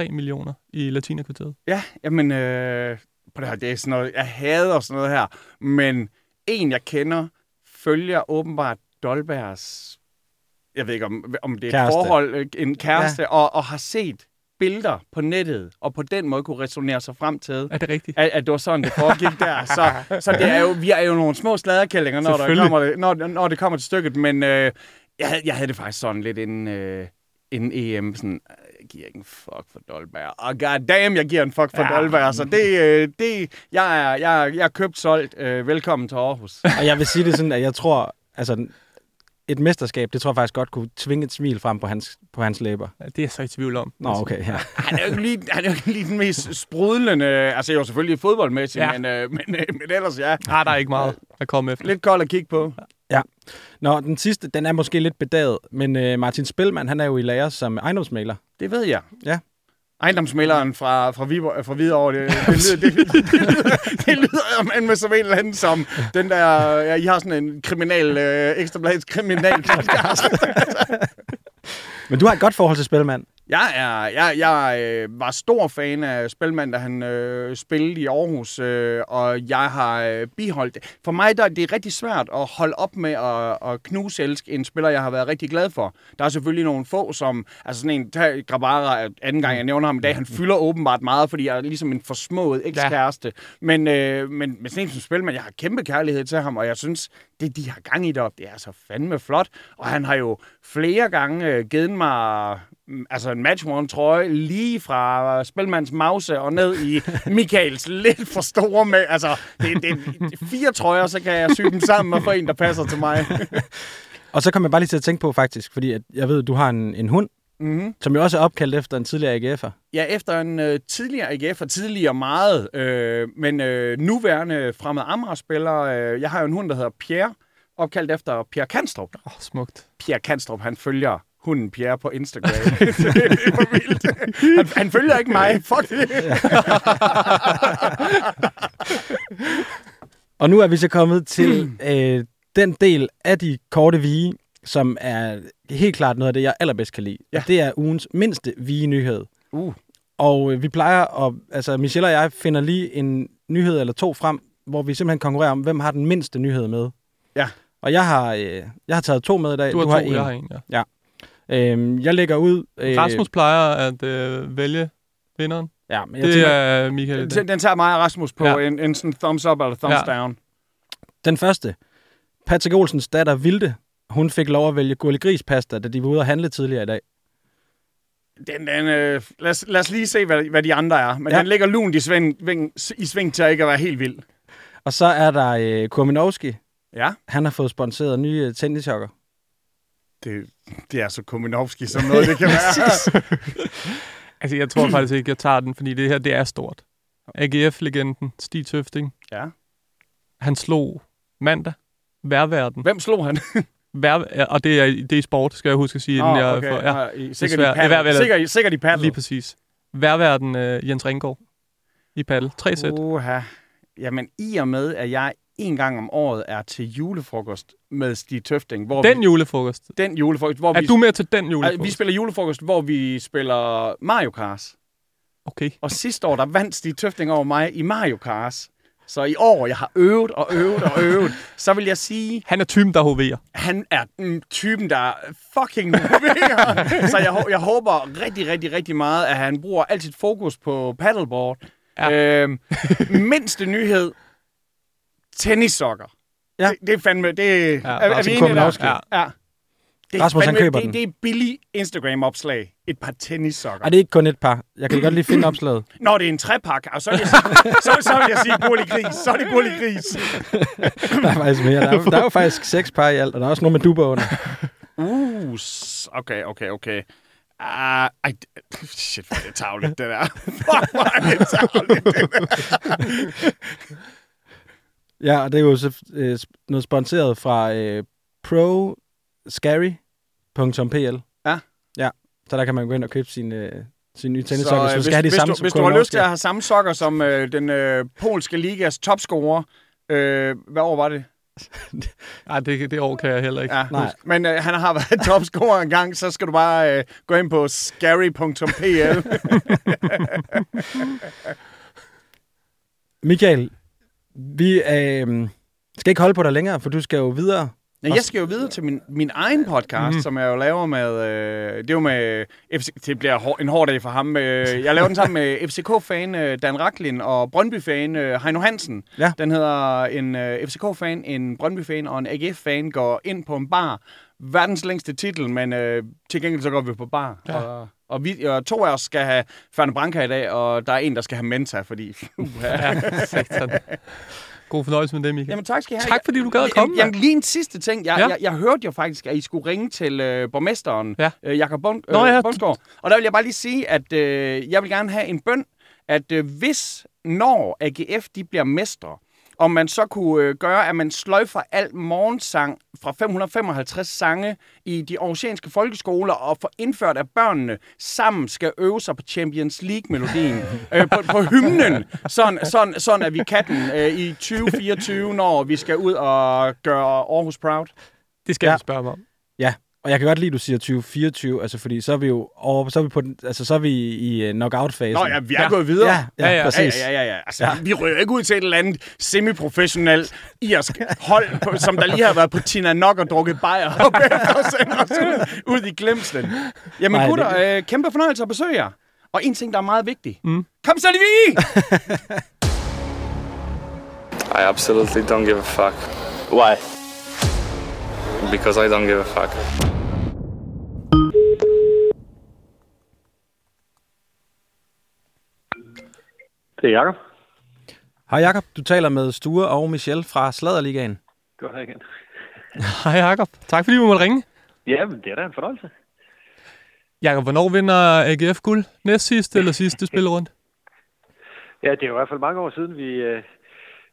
[SPEAKER 3] 9,3 millioner i Latinakvarteret.
[SPEAKER 9] Ja, jamen, øh, på det her, det er sådan noget, jeg hader sådan noget her, men en, jeg kender, følger åbenbart Dolbergs, jeg ved ikke, om, om det er et
[SPEAKER 5] Kæreste.
[SPEAKER 9] forhold, øh, en kæreste, ja. og, og har set billeder på nettet, og på den måde kunne resonere sig frem til,
[SPEAKER 3] Er det rigtigt?
[SPEAKER 9] at, at det var sådan, det foregik der. Så, så det er jo, vi er jo nogle små sladerkællinger, når, der kommer, det, når, når det kommer til stykket, men øh, jeg, havde, jeg havde det faktisk sådan lidt inden, øh, inden EM, sådan, jeg giver ikke en fuck for Dolberg. Og god damn, jeg giver en fuck for ja. Dolberg. Så det, øh, det, jeg er, jeg, jeg er købt solgt. Øh, velkommen til Aarhus.
[SPEAKER 5] Og jeg vil sige det sådan, at jeg tror, altså et mesterskab, det tror jeg faktisk godt kunne tvinge et smil frem på hans, på hans læber.
[SPEAKER 3] Ja, det er jeg så i tvivl om.
[SPEAKER 5] Nå, okay, ja.
[SPEAKER 9] Han er jo ikke lige, han er jo ikke lige den mest sprudlende, altså jo selvfølgelig fodboldmæssigt, ja.
[SPEAKER 3] Ja.
[SPEAKER 9] men, øh, men, øh, men ellers ja.
[SPEAKER 3] Nej, der er ikke meget at komme efter.
[SPEAKER 9] Lidt kold at kigge på.
[SPEAKER 5] Nå, den sidste, den er måske lidt bedaget, men øh, Martin Spilman, han er jo i lære som ejendomsmaler.
[SPEAKER 9] Det ved jeg.
[SPEAKER 5] Ja.
[SPEAKER 9] Ejendomsmælderen fra, fra, Viborg, fra Hvidovre, det, det, lyder, det, det, det, lyder, det lyder man med som en eller anden som den der, ja, I har sådan en kriminal, øh, ekstrabladets kriminal podcast.
[SPEAKER 5] Men du har et godt forhold til Spilman.
[SPEAKER 9] Jeg, er, jeg, jeg øh, var stor fan af Spelman, da han øh, spillede i Aarhus, øh, og jeg har øh, biholdt det. For mig der, det er rigtig svært at holde op med at, at knuse elske en spiller, jeg har været rigtig glad for. Der er selvfølgelig nogle få, som... Altså sådan en, tag Grabara, øh, anden gang jeg nævner ham i dag, han fylder åbenbart meget, fordi jeg er ligesom en forsmået ekskæreste. Ja. Men, øh, men, men sådan en som Spelman, jeg har kæmpe kærlighed til ham, og jeg synes, det de har gang i deroppe, det er så fandme flot. Og han har jo flere gange øh, givet mig mm, altså en match trøje lige fra Spilmands mause og ned i Michaels lidt for store med. Altså, det, det er fire trøjer, så kan jeg sy dem sammen og få en, der passer til mig.
[SPEAKER 5] Og så kom jeg bare lige til at tænke på faktisk, fordi at jeg ved, at du har en, en hund,
[SPEAKER 9] mm-hmm.
[SPEAKER 5] som jo også er opkaldt efter en tidligere AGF'er.
[SPEAKER 9] Ja, efter en øh, tidligere AGF, og tidligere meget, øh, men øh, nuværende fremmed Amager-spiller. Øh, jeg har jo en hund, der hedder Pierre, opkaldt efter Pierre Kanstrup.
[SPEAKER 3] Åh, oh, smukt.
[SPEAKER 9] Pierre Kanstrup, han følger hunden Pierre på Instagram. det er for vildt. Han, han følger ikke mig. Fuck det.
[SPEAKER 5] Og nu er vi så kommet til øh, den del af de korte vige, som er helt klart noget af det, jeg allerbedst kan lide.
[SPEAKER 9] Ja.
[SPEAKER 5] Det er ugens mindste vige-nyhed.
[SPEAKER 9] Uh.
[SPEAKER 5] Og øh, vi plejer at... Altså, Michelle og jeg finder lige en nyhed eller to frem, hvor vi simpelthen konkurrerer om, hvem har den mindste nyhed med.
[SPEAKER 9] Ja.
[SPEAKER 5] Og jeg har, øh, jeg har taget to med i dag.
[SPEAKER 3] Du har
[SPEAKER 5] du
[SPEAKER 3] to,
[SPEAKER 5] har en.
[SPEAKER 3] jeg har en, ja.
[SPEAKER 5] Øhm, jeg lægger ud... Øh,
[SPEAKER 3] Rasmus plejer at øh, vælge vinderen.
[SPEAKER 5] Ja, men jeg
[SPEAKER 3] Det
[SPEAKER 5] tænker,
[SPEAKER 3] er Michael.
[SPEAKER 9] Den, den tager mig og Rasmus på
[SPEAKER 3] Ja.
[SPEAKER 9] en, en sådan thumbs up eller thumbs
[SPEAKER 3] Ja.
[SPEAKER 9] down.
[SPEAKER 5] Den første. Patrick Olsens datter Vilde, hun fik lov at vælge gurlig grispasta, da de var ude at handle tidligere i dag.
[SPEAKER 9] Den, den, øh, lad, os, lad os lige se, hvad, hvad de andre er. Men
[SPEAKER 5] Ja.
[SPEAKER 9] den ligger lunt i sving, ving, i sving til at ikke at være helt vild.
[SPEAKER 5] Og så er der øh, Kurminowski.
[SPEAKER 9] Ja,
[SPEAKER 5] Han har fået sponsoreret nye øh, tennisjokker.
[SPEAKER 9] Det, det er så Kominovski som noget, det kan være.
[SPEAKER 3] Altså, jeg tror faktisk ikke, jeg tager den, fordi det her, det er stort. AGF-legenden, Stig Tøfting,
[SPEAKER 9] ja.
[SPEAKER 3] han slog mandag værverden.
[SPEAKER 9] Hvem slog han?
[SPEAKER 3] Vær, og det er, det er sport, skal jeg huske at sige. inden jeg,
[SPEAKER 9] okay.
[SPEAKER 3] for, ja,
[SPEAKER 9] i- Sikkert i
[SPEAKER 3] er
[SPEAKER 9] paddle. Sikkert, i- sikkert i paddle.
[SPEAKER 3] lige præcis. Værverden uh, Jens Ringgaard i paddle. 3 sæt.
[SPEAKER 9] Uha. Jamen, i og med, at jeg en gang om året er til julefrokost med Stig Tøfting. Hvor
[SPEAKER 3] Den
[SPEAKER 9] vi,
[SPEAKER 3] julefrokost.
[SPEAKER 9] den julefrokost, hvor
[SPEAKER 3] Er
[SPEAKER 9] vi,
[SPEAKER 3] du med til den julefrokost?
[SPEAKER 9] vi spiller julefrokost, hvor vi spiller Mario Kart.
[SPEAKER 3] Okay.
[SPEAKER 9] Og sidste år, der vandt Stig Tøfting over mig i Mario Kart. Så i år, jeg har øvet og øvet og øvet, så vil jeg sige,
[SPEAKER 3] Han er typen, der hoverer.
[SPEAKER 9] han er den typen, der fucking motiverer. så jeg, jeg håber rigtig, rigtig, rigtig meget, at han bruger alt sit fokus på paddleboard.
[SPEAKER 3] Ja.
[SPEAKER 9] Øhm, mindste nyhed, tennissokker.
[SPEAKER 5] Ja.
[SPEAKER 9] Det, det er fandme, det er,
[SPEAKER 3] Ja,
[SPEAKER 9] er, er vi enige der? Ja. ja. Det er
[SPEAKER 5] Rasmus, han
[SPEAKER 9] fandme-
[SPEAKER 5] køber
[SPEAKER 9] det,
[SPEAKER 5] den.
[SPEAKER 9] Det er billig Instagram-opslag. Et par tennissokker.
[SPEAKER 5] Ej, det er ikke kun et par. Jeg kan godt lige finde opslaget.
[SPEAKER 9] Når det er en trepak, og så, vil jeg sige, så, så vil jeg sige gurlig gris. Så er det gurlig gris.
[SPEAKER 5] Der er faktisk mere. Der er, der er jo faktisk seks par i alt, og der er også nogle med duber under.
[SPEAKER 9] Uh, okay, okay, okay. Uh, ej, shit, hvor er det tavligt, det der. Fuck, hvor er det tavligt, det der.
[SPEAKER 5] Ja, og det er jo så, øh, noget sponsoreret fra øh, proscary.pl.
[SPEAKER 9] Ja.
[SPEAKER 5] Ja, så der kan man gå ind og købe sin, øh, sin nye
[SPEAKER 9] Så
[SPEAKER 5] tennissokker,
[SPEAKER 9] øh,
[SPEAKER 5] hvis,
[SPEAKER 9] hvis,
[SPEAKER 5] du skal have de
[SPEAKER 9] hvis,
[SPEAKER 5] samme
[SPEAKER 9] du,
[SPEAKER 5] som
[SPEAKER 9] hvis du har lyst til at have samme sokker som øh, den øh, polske ligas topscorer, øh, hvad år var det?
[SPEAKER 3] Nej, det, det år kan jeg heller ikke.
[SPEAKER 9] Ja,
[SPEAKER 5] Nej.
[SPEAKER 9] Men øh, han har været topscorer en gang, så skal du bare øh, gå ind på scary.pl.
[SPEAKER 5] Michael, vi øh, skal ikke holde på dig længere, for du skal jo videre.
[SPEAKER 9] Ja, jeg skal jo videre til min, min egen podcast, mm. som jeg jo laver med... Øh, det er jo med... FC, det bliver hår, en hård dag for ham. Øh, jeg laver den sammen med FCK-fan øh, Dan Raklin og Brøndby-fan øh, Heino Hansen.
[SPEAKER 5] Ja.
[SPEAKER 9] Den hedder en øh, FCK-fan, en Brøndby-fan og en AGF-fan går ind på en bar. Verdens længste titel, men øh, til gengæld så går vi på bar.
[SPEAKER 3] Ja.
[SPEAKER 9] Og, og, vi, og to af os skal have Ferne Branca i dag, og der er en, der skal have Menta, fordi...
[SPEAKER 3] God fornøjelse med det, Michael.
[SPEAKER 9] Jamen tak skal I have.
[SPEAKER 3] Tak, fordi du gad at komme,
[SPEAKER 9] Jamen, lige en sidste ting. Jeg,
[SPEAKER 3] Ja.
[SPEAKER 9] jeg, jeg hørte jo faktisk, at I skulle ringe til øh, borgmesteren,
[SPEAKER 3] Ja.
[SPEAKER 9] øh, Jakob Bund,
[SPEAKER 3] Nå ja.
[SPEAKER 9] øh, Bundsgaard. Og der vil jeg bare lige sige, at øh, jeg vil gerne have en bøn, at øh, hvis, når AGF de bliver mestre, om man så kunne øh, gøre, at man sløjfer alt morgensang fra 555 sange i de oceanske folkeskoler og får indført, at børnene sammen skal øve sig på Champions League-melodien, øh, på, på hymnen, sådan, sådan, sådan at vi kan den øh, i 2024, når vi skal ud og gøre Aarhus proud.
[SPEAKER 3] Det skal
[SPEAKER 5] Ja.
[SPEAKER 3] du spørge mig om.
[SPEAKER 5] Ja, og jeg kan godt lide, at du siger 2024, altså fordi så er vi jo over, så er vi på den, altså så er vi i uh, knockout-fasen.
[SPEAKER 9] Nå ja, vi er
[SPEAKER 3] Ja.
[SPEAKER 9] gået videre.
[SPEAKER 5] ja, ja,
[SPEAKER 3] Ja, ja.
[SPEAKER 5] ja, præcis.
[SPEAKER 9] Ja, ja, ja, ja. Altså, ja. Vi ryger ikke ud til et eller andet semiprofessionelt irsk hold, på, som der lige har været på Tina Nok og drukket bajer og sender os ud, ud i glemslen. Jamen
[SPEAKER 5] Nej,
[SPEAKER 9] gutter, øh, kæmpe fornøjelse at besøge jer. Og en ting, der er meget vigtig.
[SPEAKER 3] Mm.
[SPEAKER 9] Kom så lige
[SPEAKER 11] I absolutely don't give a fuck.
[SPEAKER 2] Why?
[SPEAKER 11] Because I don't give a fuck.
[SPEAKER 4] Det er Jacob.
[SPEAKER 5] Hej Jakob, du taler med Sture og Michelle fra Sladerligaen.
[SPEAKER 4] Godt her igen.
[SPEAKER 3] Hej Jacob. Tak fordi vi måtte ringe.
[SPEAKER 4] Ja, men det er da en fornøjelse.
[SPEAKER 3] Jakob, hvornår vinder AGF guld? Næst sidste eller sidste spillerunde?
[SPEAKER 4] Ja, det er jo i hvert fald mange år siden, vi, øh,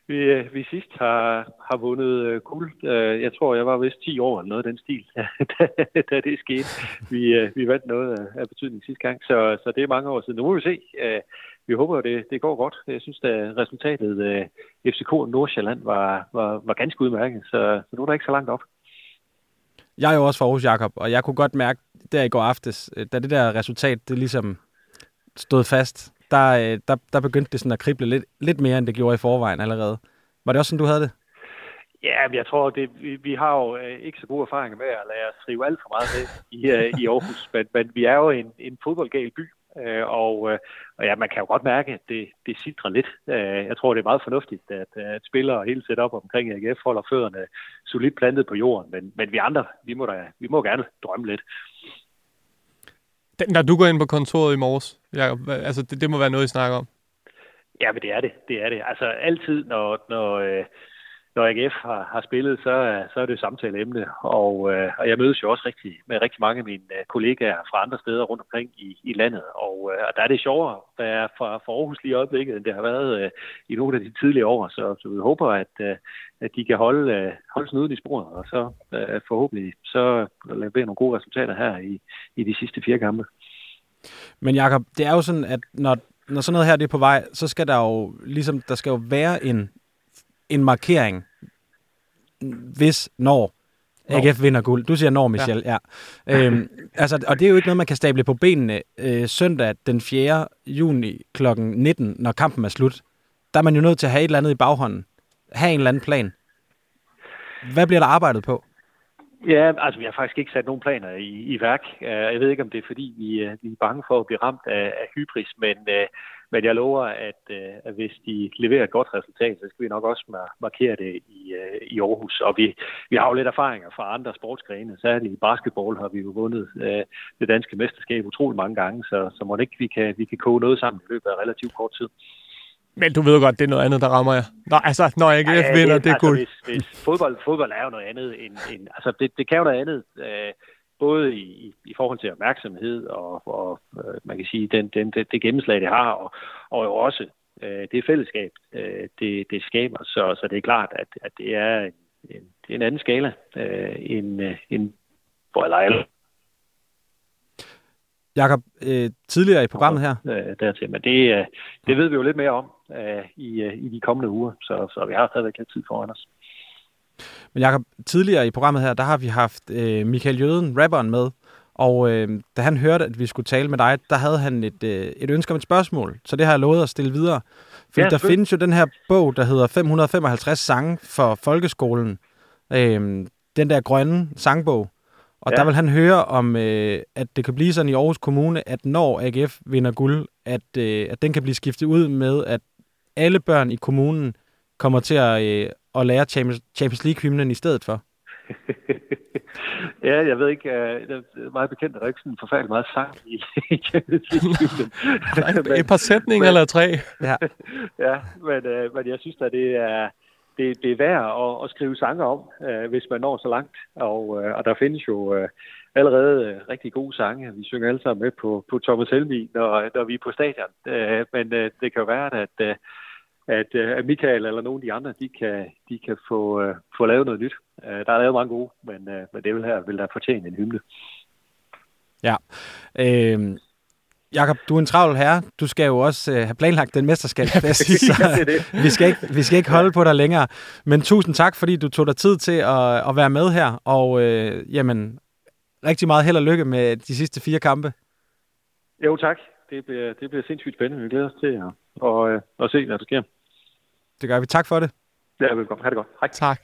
[SPEAKER 4] vi, øh, vi sidst har, har vundet øh, guld. Øh, Jeg tror, jeg var vist 10 år eller noget af den stil, da, da det skete. Vi, øh, vi vandt noget af, af betydning sidste gang, så, så det er mange år siden. Nu må vi se. Øh, Vi håber, det, det går godt. Jeg synes, at resultatet øh, af FCK Nordsjælland var, var, var ganske udmærket, så, så nu er der ikke så langt op.
[SPEAKER 5] Jeg er jo også fra Aarhus, Jakob, og jeg kunne godt mærke, der i går aftes, øh, da det der resultat, det ligesom stod fast, der, øh, der, der begyndte det sådan at krible lidt, lidt mere, end det gjorde i forvejen allerede. Var det også sådan, du havde det?
[SPEAKER 4] Ja, men jeg tror, det, vi, vi har jo øh, ikke så gode erfaringer med at lade os rive alt for meget med i, øh, i Aarhus, men, men vi er jo en, en fodboldgal by, øh, og, og ja, man kan jo godt mærke, at det, det sidder lidt. Jeg tror, det er meget fornuftigt, at, at spillere hele set op omkring AGF holder fødderne solidt plantet på jorden, men, men vi andre, vi må, da, vi må gerne drømme lidt.
[SPEAKER 3] Den, når du går ind på kontoret i morges, Jacob, altså det, det må være noget, I snakker om.
[SPEAKER 4] Ja, men det er det. Det er det. Altså altid, når, når, øh, når AGF har, har spillet, så, så er det et samtaleemne. Og, øh, og jeg mødes jo også rigtig, med rigtig mange af mine øh, kollegaer fra andre steder rundt omkring i, i landet. Og, øh, og der er det sjovere, der er fra, for Aarhus lige i øjeblikket, end det har været øh, i nogle af de tidligere år. Så, så vi håber, at, øh, at de kan holde, øh, holde snuden i sporet, og så øh, forhåbentlig så levere nogle gode resultater her i, i de sidste fire kampe.
[SPEAKER 5] Men Jakob, det er jo sådan, at når, når sådan noget her det er på vej, så skal der jo ligesom, der skal jo være en, en markering hvis, når AGF vinder guld. Du siger når, Michel. Ja. ja. Øhm, altså, og det er jo ikke noget, man kan stable på benene øh, søndag den 4. juni kl. 19, når kampen er slut. Der er man jo nødt til at have et eller andet i baghånden. Have en eller anden plan. Hvad bliver der arbejdet på?
[SPEAKER 4] Ja, altså vi har faktisk ikke sat nogen planer i, i værk. Uh, jeg ved ikke, om det er fordi, vi, uh, vi er bange for at blive ramt af, af hybris, men, uh, men jeg lover, at, uh, at hvis de leverer et godt resultat, så skal vi nok også markere det i, uh, i Aarhus. Og vi, vi har jo lidt erfaringer fra andre sportsgrene, særligt i basketball har vi jo vundet uh, det danske mesterskab utrolig mange gange, så, så må det ikke, vi kan, vi kan koge noget sammen i løbet af relativt kort tid.
[SPEAKER 3] Men du ved godt, det er noget andet, der rammer jer. Nå, altså, når AGF ja, vinder, det, det er altså, guld.
[SPEAKER 4] Hvis, hvis fodbold, fodbold er jo noget andet end... end altså, det, det kan jo noget andet, øh, både i, i forhold til opmærksomhed og, og øh, man kan sige, den, den, det, det gennemslag, det har, og, og jo også øh, det fællesskab, øh, det, det skaber. Så, så det er klart, at, at det er en, en, det er en anden skala øh, end, øh, end eller
[SPEAKER 5] Jakob, øh, tidligere i programmet her.
[SPEAKER 4] Øh, dertil, men det, øh, det ved vi jo lidt mere om øh, i, øh, i de kommende uger, så, så vi har stadigvæk lidt tid foran os.
[SPEAKER 5] Men Jacob, tidligere i programmet her, der har vi haft øh, Michael Jøden, rapperen, med. Og øh, da han hørte, at vi skulle tale med dig, der havde han et, øh, et ønske om et spørgsmål. Så det har jeg lovet at stille videre. For ja, der findes jo den her bog, der hedder 555 sange for folkeskolen. Øh, den der grønne sangbog. Og ja. der vil han høre om, øh, at det kan blive sådan i Aarhus Kommune, at når AGF vinder guld, at, øh, at den kan blive skiftet ud med, at alle børn i kommunen kommer til at, øh, at lære Champions, League-hymnen i stedet for.
[SPEAKER 4] ja, jeg ved ikke, uh, det er meget bekendt, der ikke sådan forfærdeligt meget sang i, Champions
[SPEAKER 3] et par sætninger eller tre.
[SPEAKER 4] Ja, ja men, uh, men jeg synes at det er, det, det er værd at, at skrive sange om, uh, hvis man når så langt. Og, uh, og der findes jo uh, allerede rigtig gode sange. Vi synger alle sammen med på, på Thomas Helmi, når, når vi er på stadion. Uh, men uh, det kan jo være, at, uh, at, uh, at Michael eller nogle af de andre, de kan, de kan få, uh, få lavet noget nyt. Uh, der er lavet mange gode, men, uh, men det vil her vil der fortjene en hymne.
[SPEAKER 5] Ja. Øh, Jakob, du er en travl herre. Du skal jo også øh, have planlagt den mesterskabsfest, ja, så ja, det. vi, skal ikke, vi skal ikke holde på dig længere. Men tusind tak, fordi du tog dig tid til at, at være med her, og øh, jamen, rigtig meget held og lykke med de sidste fire kampe.
[SPEAKER 4] Jo, tak. Det bliver, det bliver sindssygt spændende. Vi glæder os til at, og, øh, at se, hvad der sker.
[SPEAKER 5] Det gør vi. Tak for det.
[SPEAKER 4] Ja, velkommen. Ha' det godt. Hej.
[SPEAKER 3] Tak.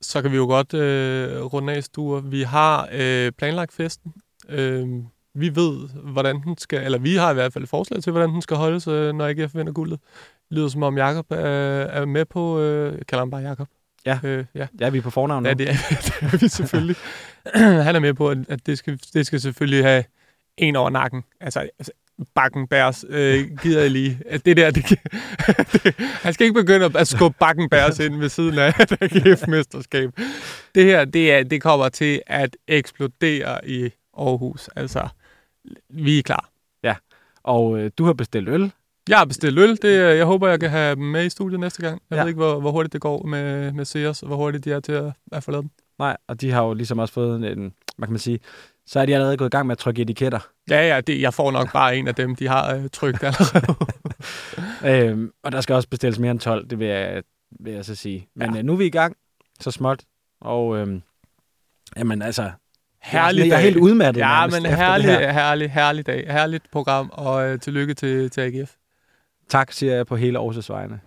[SPEAKER 3] Så kan vi jo godt øh, runde af, Sture. Vi har øh, planlagt festen. Øh, vi ved, hvordan den skal, eller vi har i hvert fald et forslag til, hvordan den skal holdes, øh, når AGF vinder guldet. Det lyder som om Jakob er, er med på, øh, jeg kalder ham bare Jakob.
[SPEAKER 5] Ja. Øh, ja. ja, vi er på fornavn nu.
[SPEAKER 3] Ja, det er, det er vi selvfølgelig. Han er med på, at det skal, det skal selvfølgelig have en over nakken. Altså, altså bakken bærs, øh, gider jeg lige. At det der, det, det, han skal ikke begynde at skubbe bakken bærs ind ved siden af et AGF-mesterskab. Det her, det, er, det kommer til at eksplodere i Aarhus. Altså, vi er klar.
[SPEAKER 5] Ja, og øh, du har bestilt øl.
[SPEAKER 3] Jeg har bestilt øl. Det, jeg håber, jeg kan have dem med i studiet næste gang. Jeg ja. ved ikke, hvor, hvor hurtigt det går med, med Sears, og hvor hurtigt de er til at, at forlade dem.
[SPEAKER 5] Nej, og de har jo ligesom også fået en, hvad kan man sige, så er de allerede gået i gang med at trykke etiketter.
[SPEAKER 3] Ja, ja, det, jeg får nok bare en af dem, de har øh, trykt allerede.
[SPEAKER 5] øhm, og der skal også bestilles mere end 12, det vil jeg, vil jeg så sige. Men ja. øh, nu er vi i gang, så småt. Og øhm, jamen altså,
[SPEAKER 3] Herlig
[SPEAKER 5] Jeg er helt udmattet.
[SPEAKER 3] Ja, men herlig, herlig, herlig dag. Herligt program, og øh, tillykke til, til AGF.
[SPEAKER 5] Tak, siger jeg på hele Aarhus' vegne.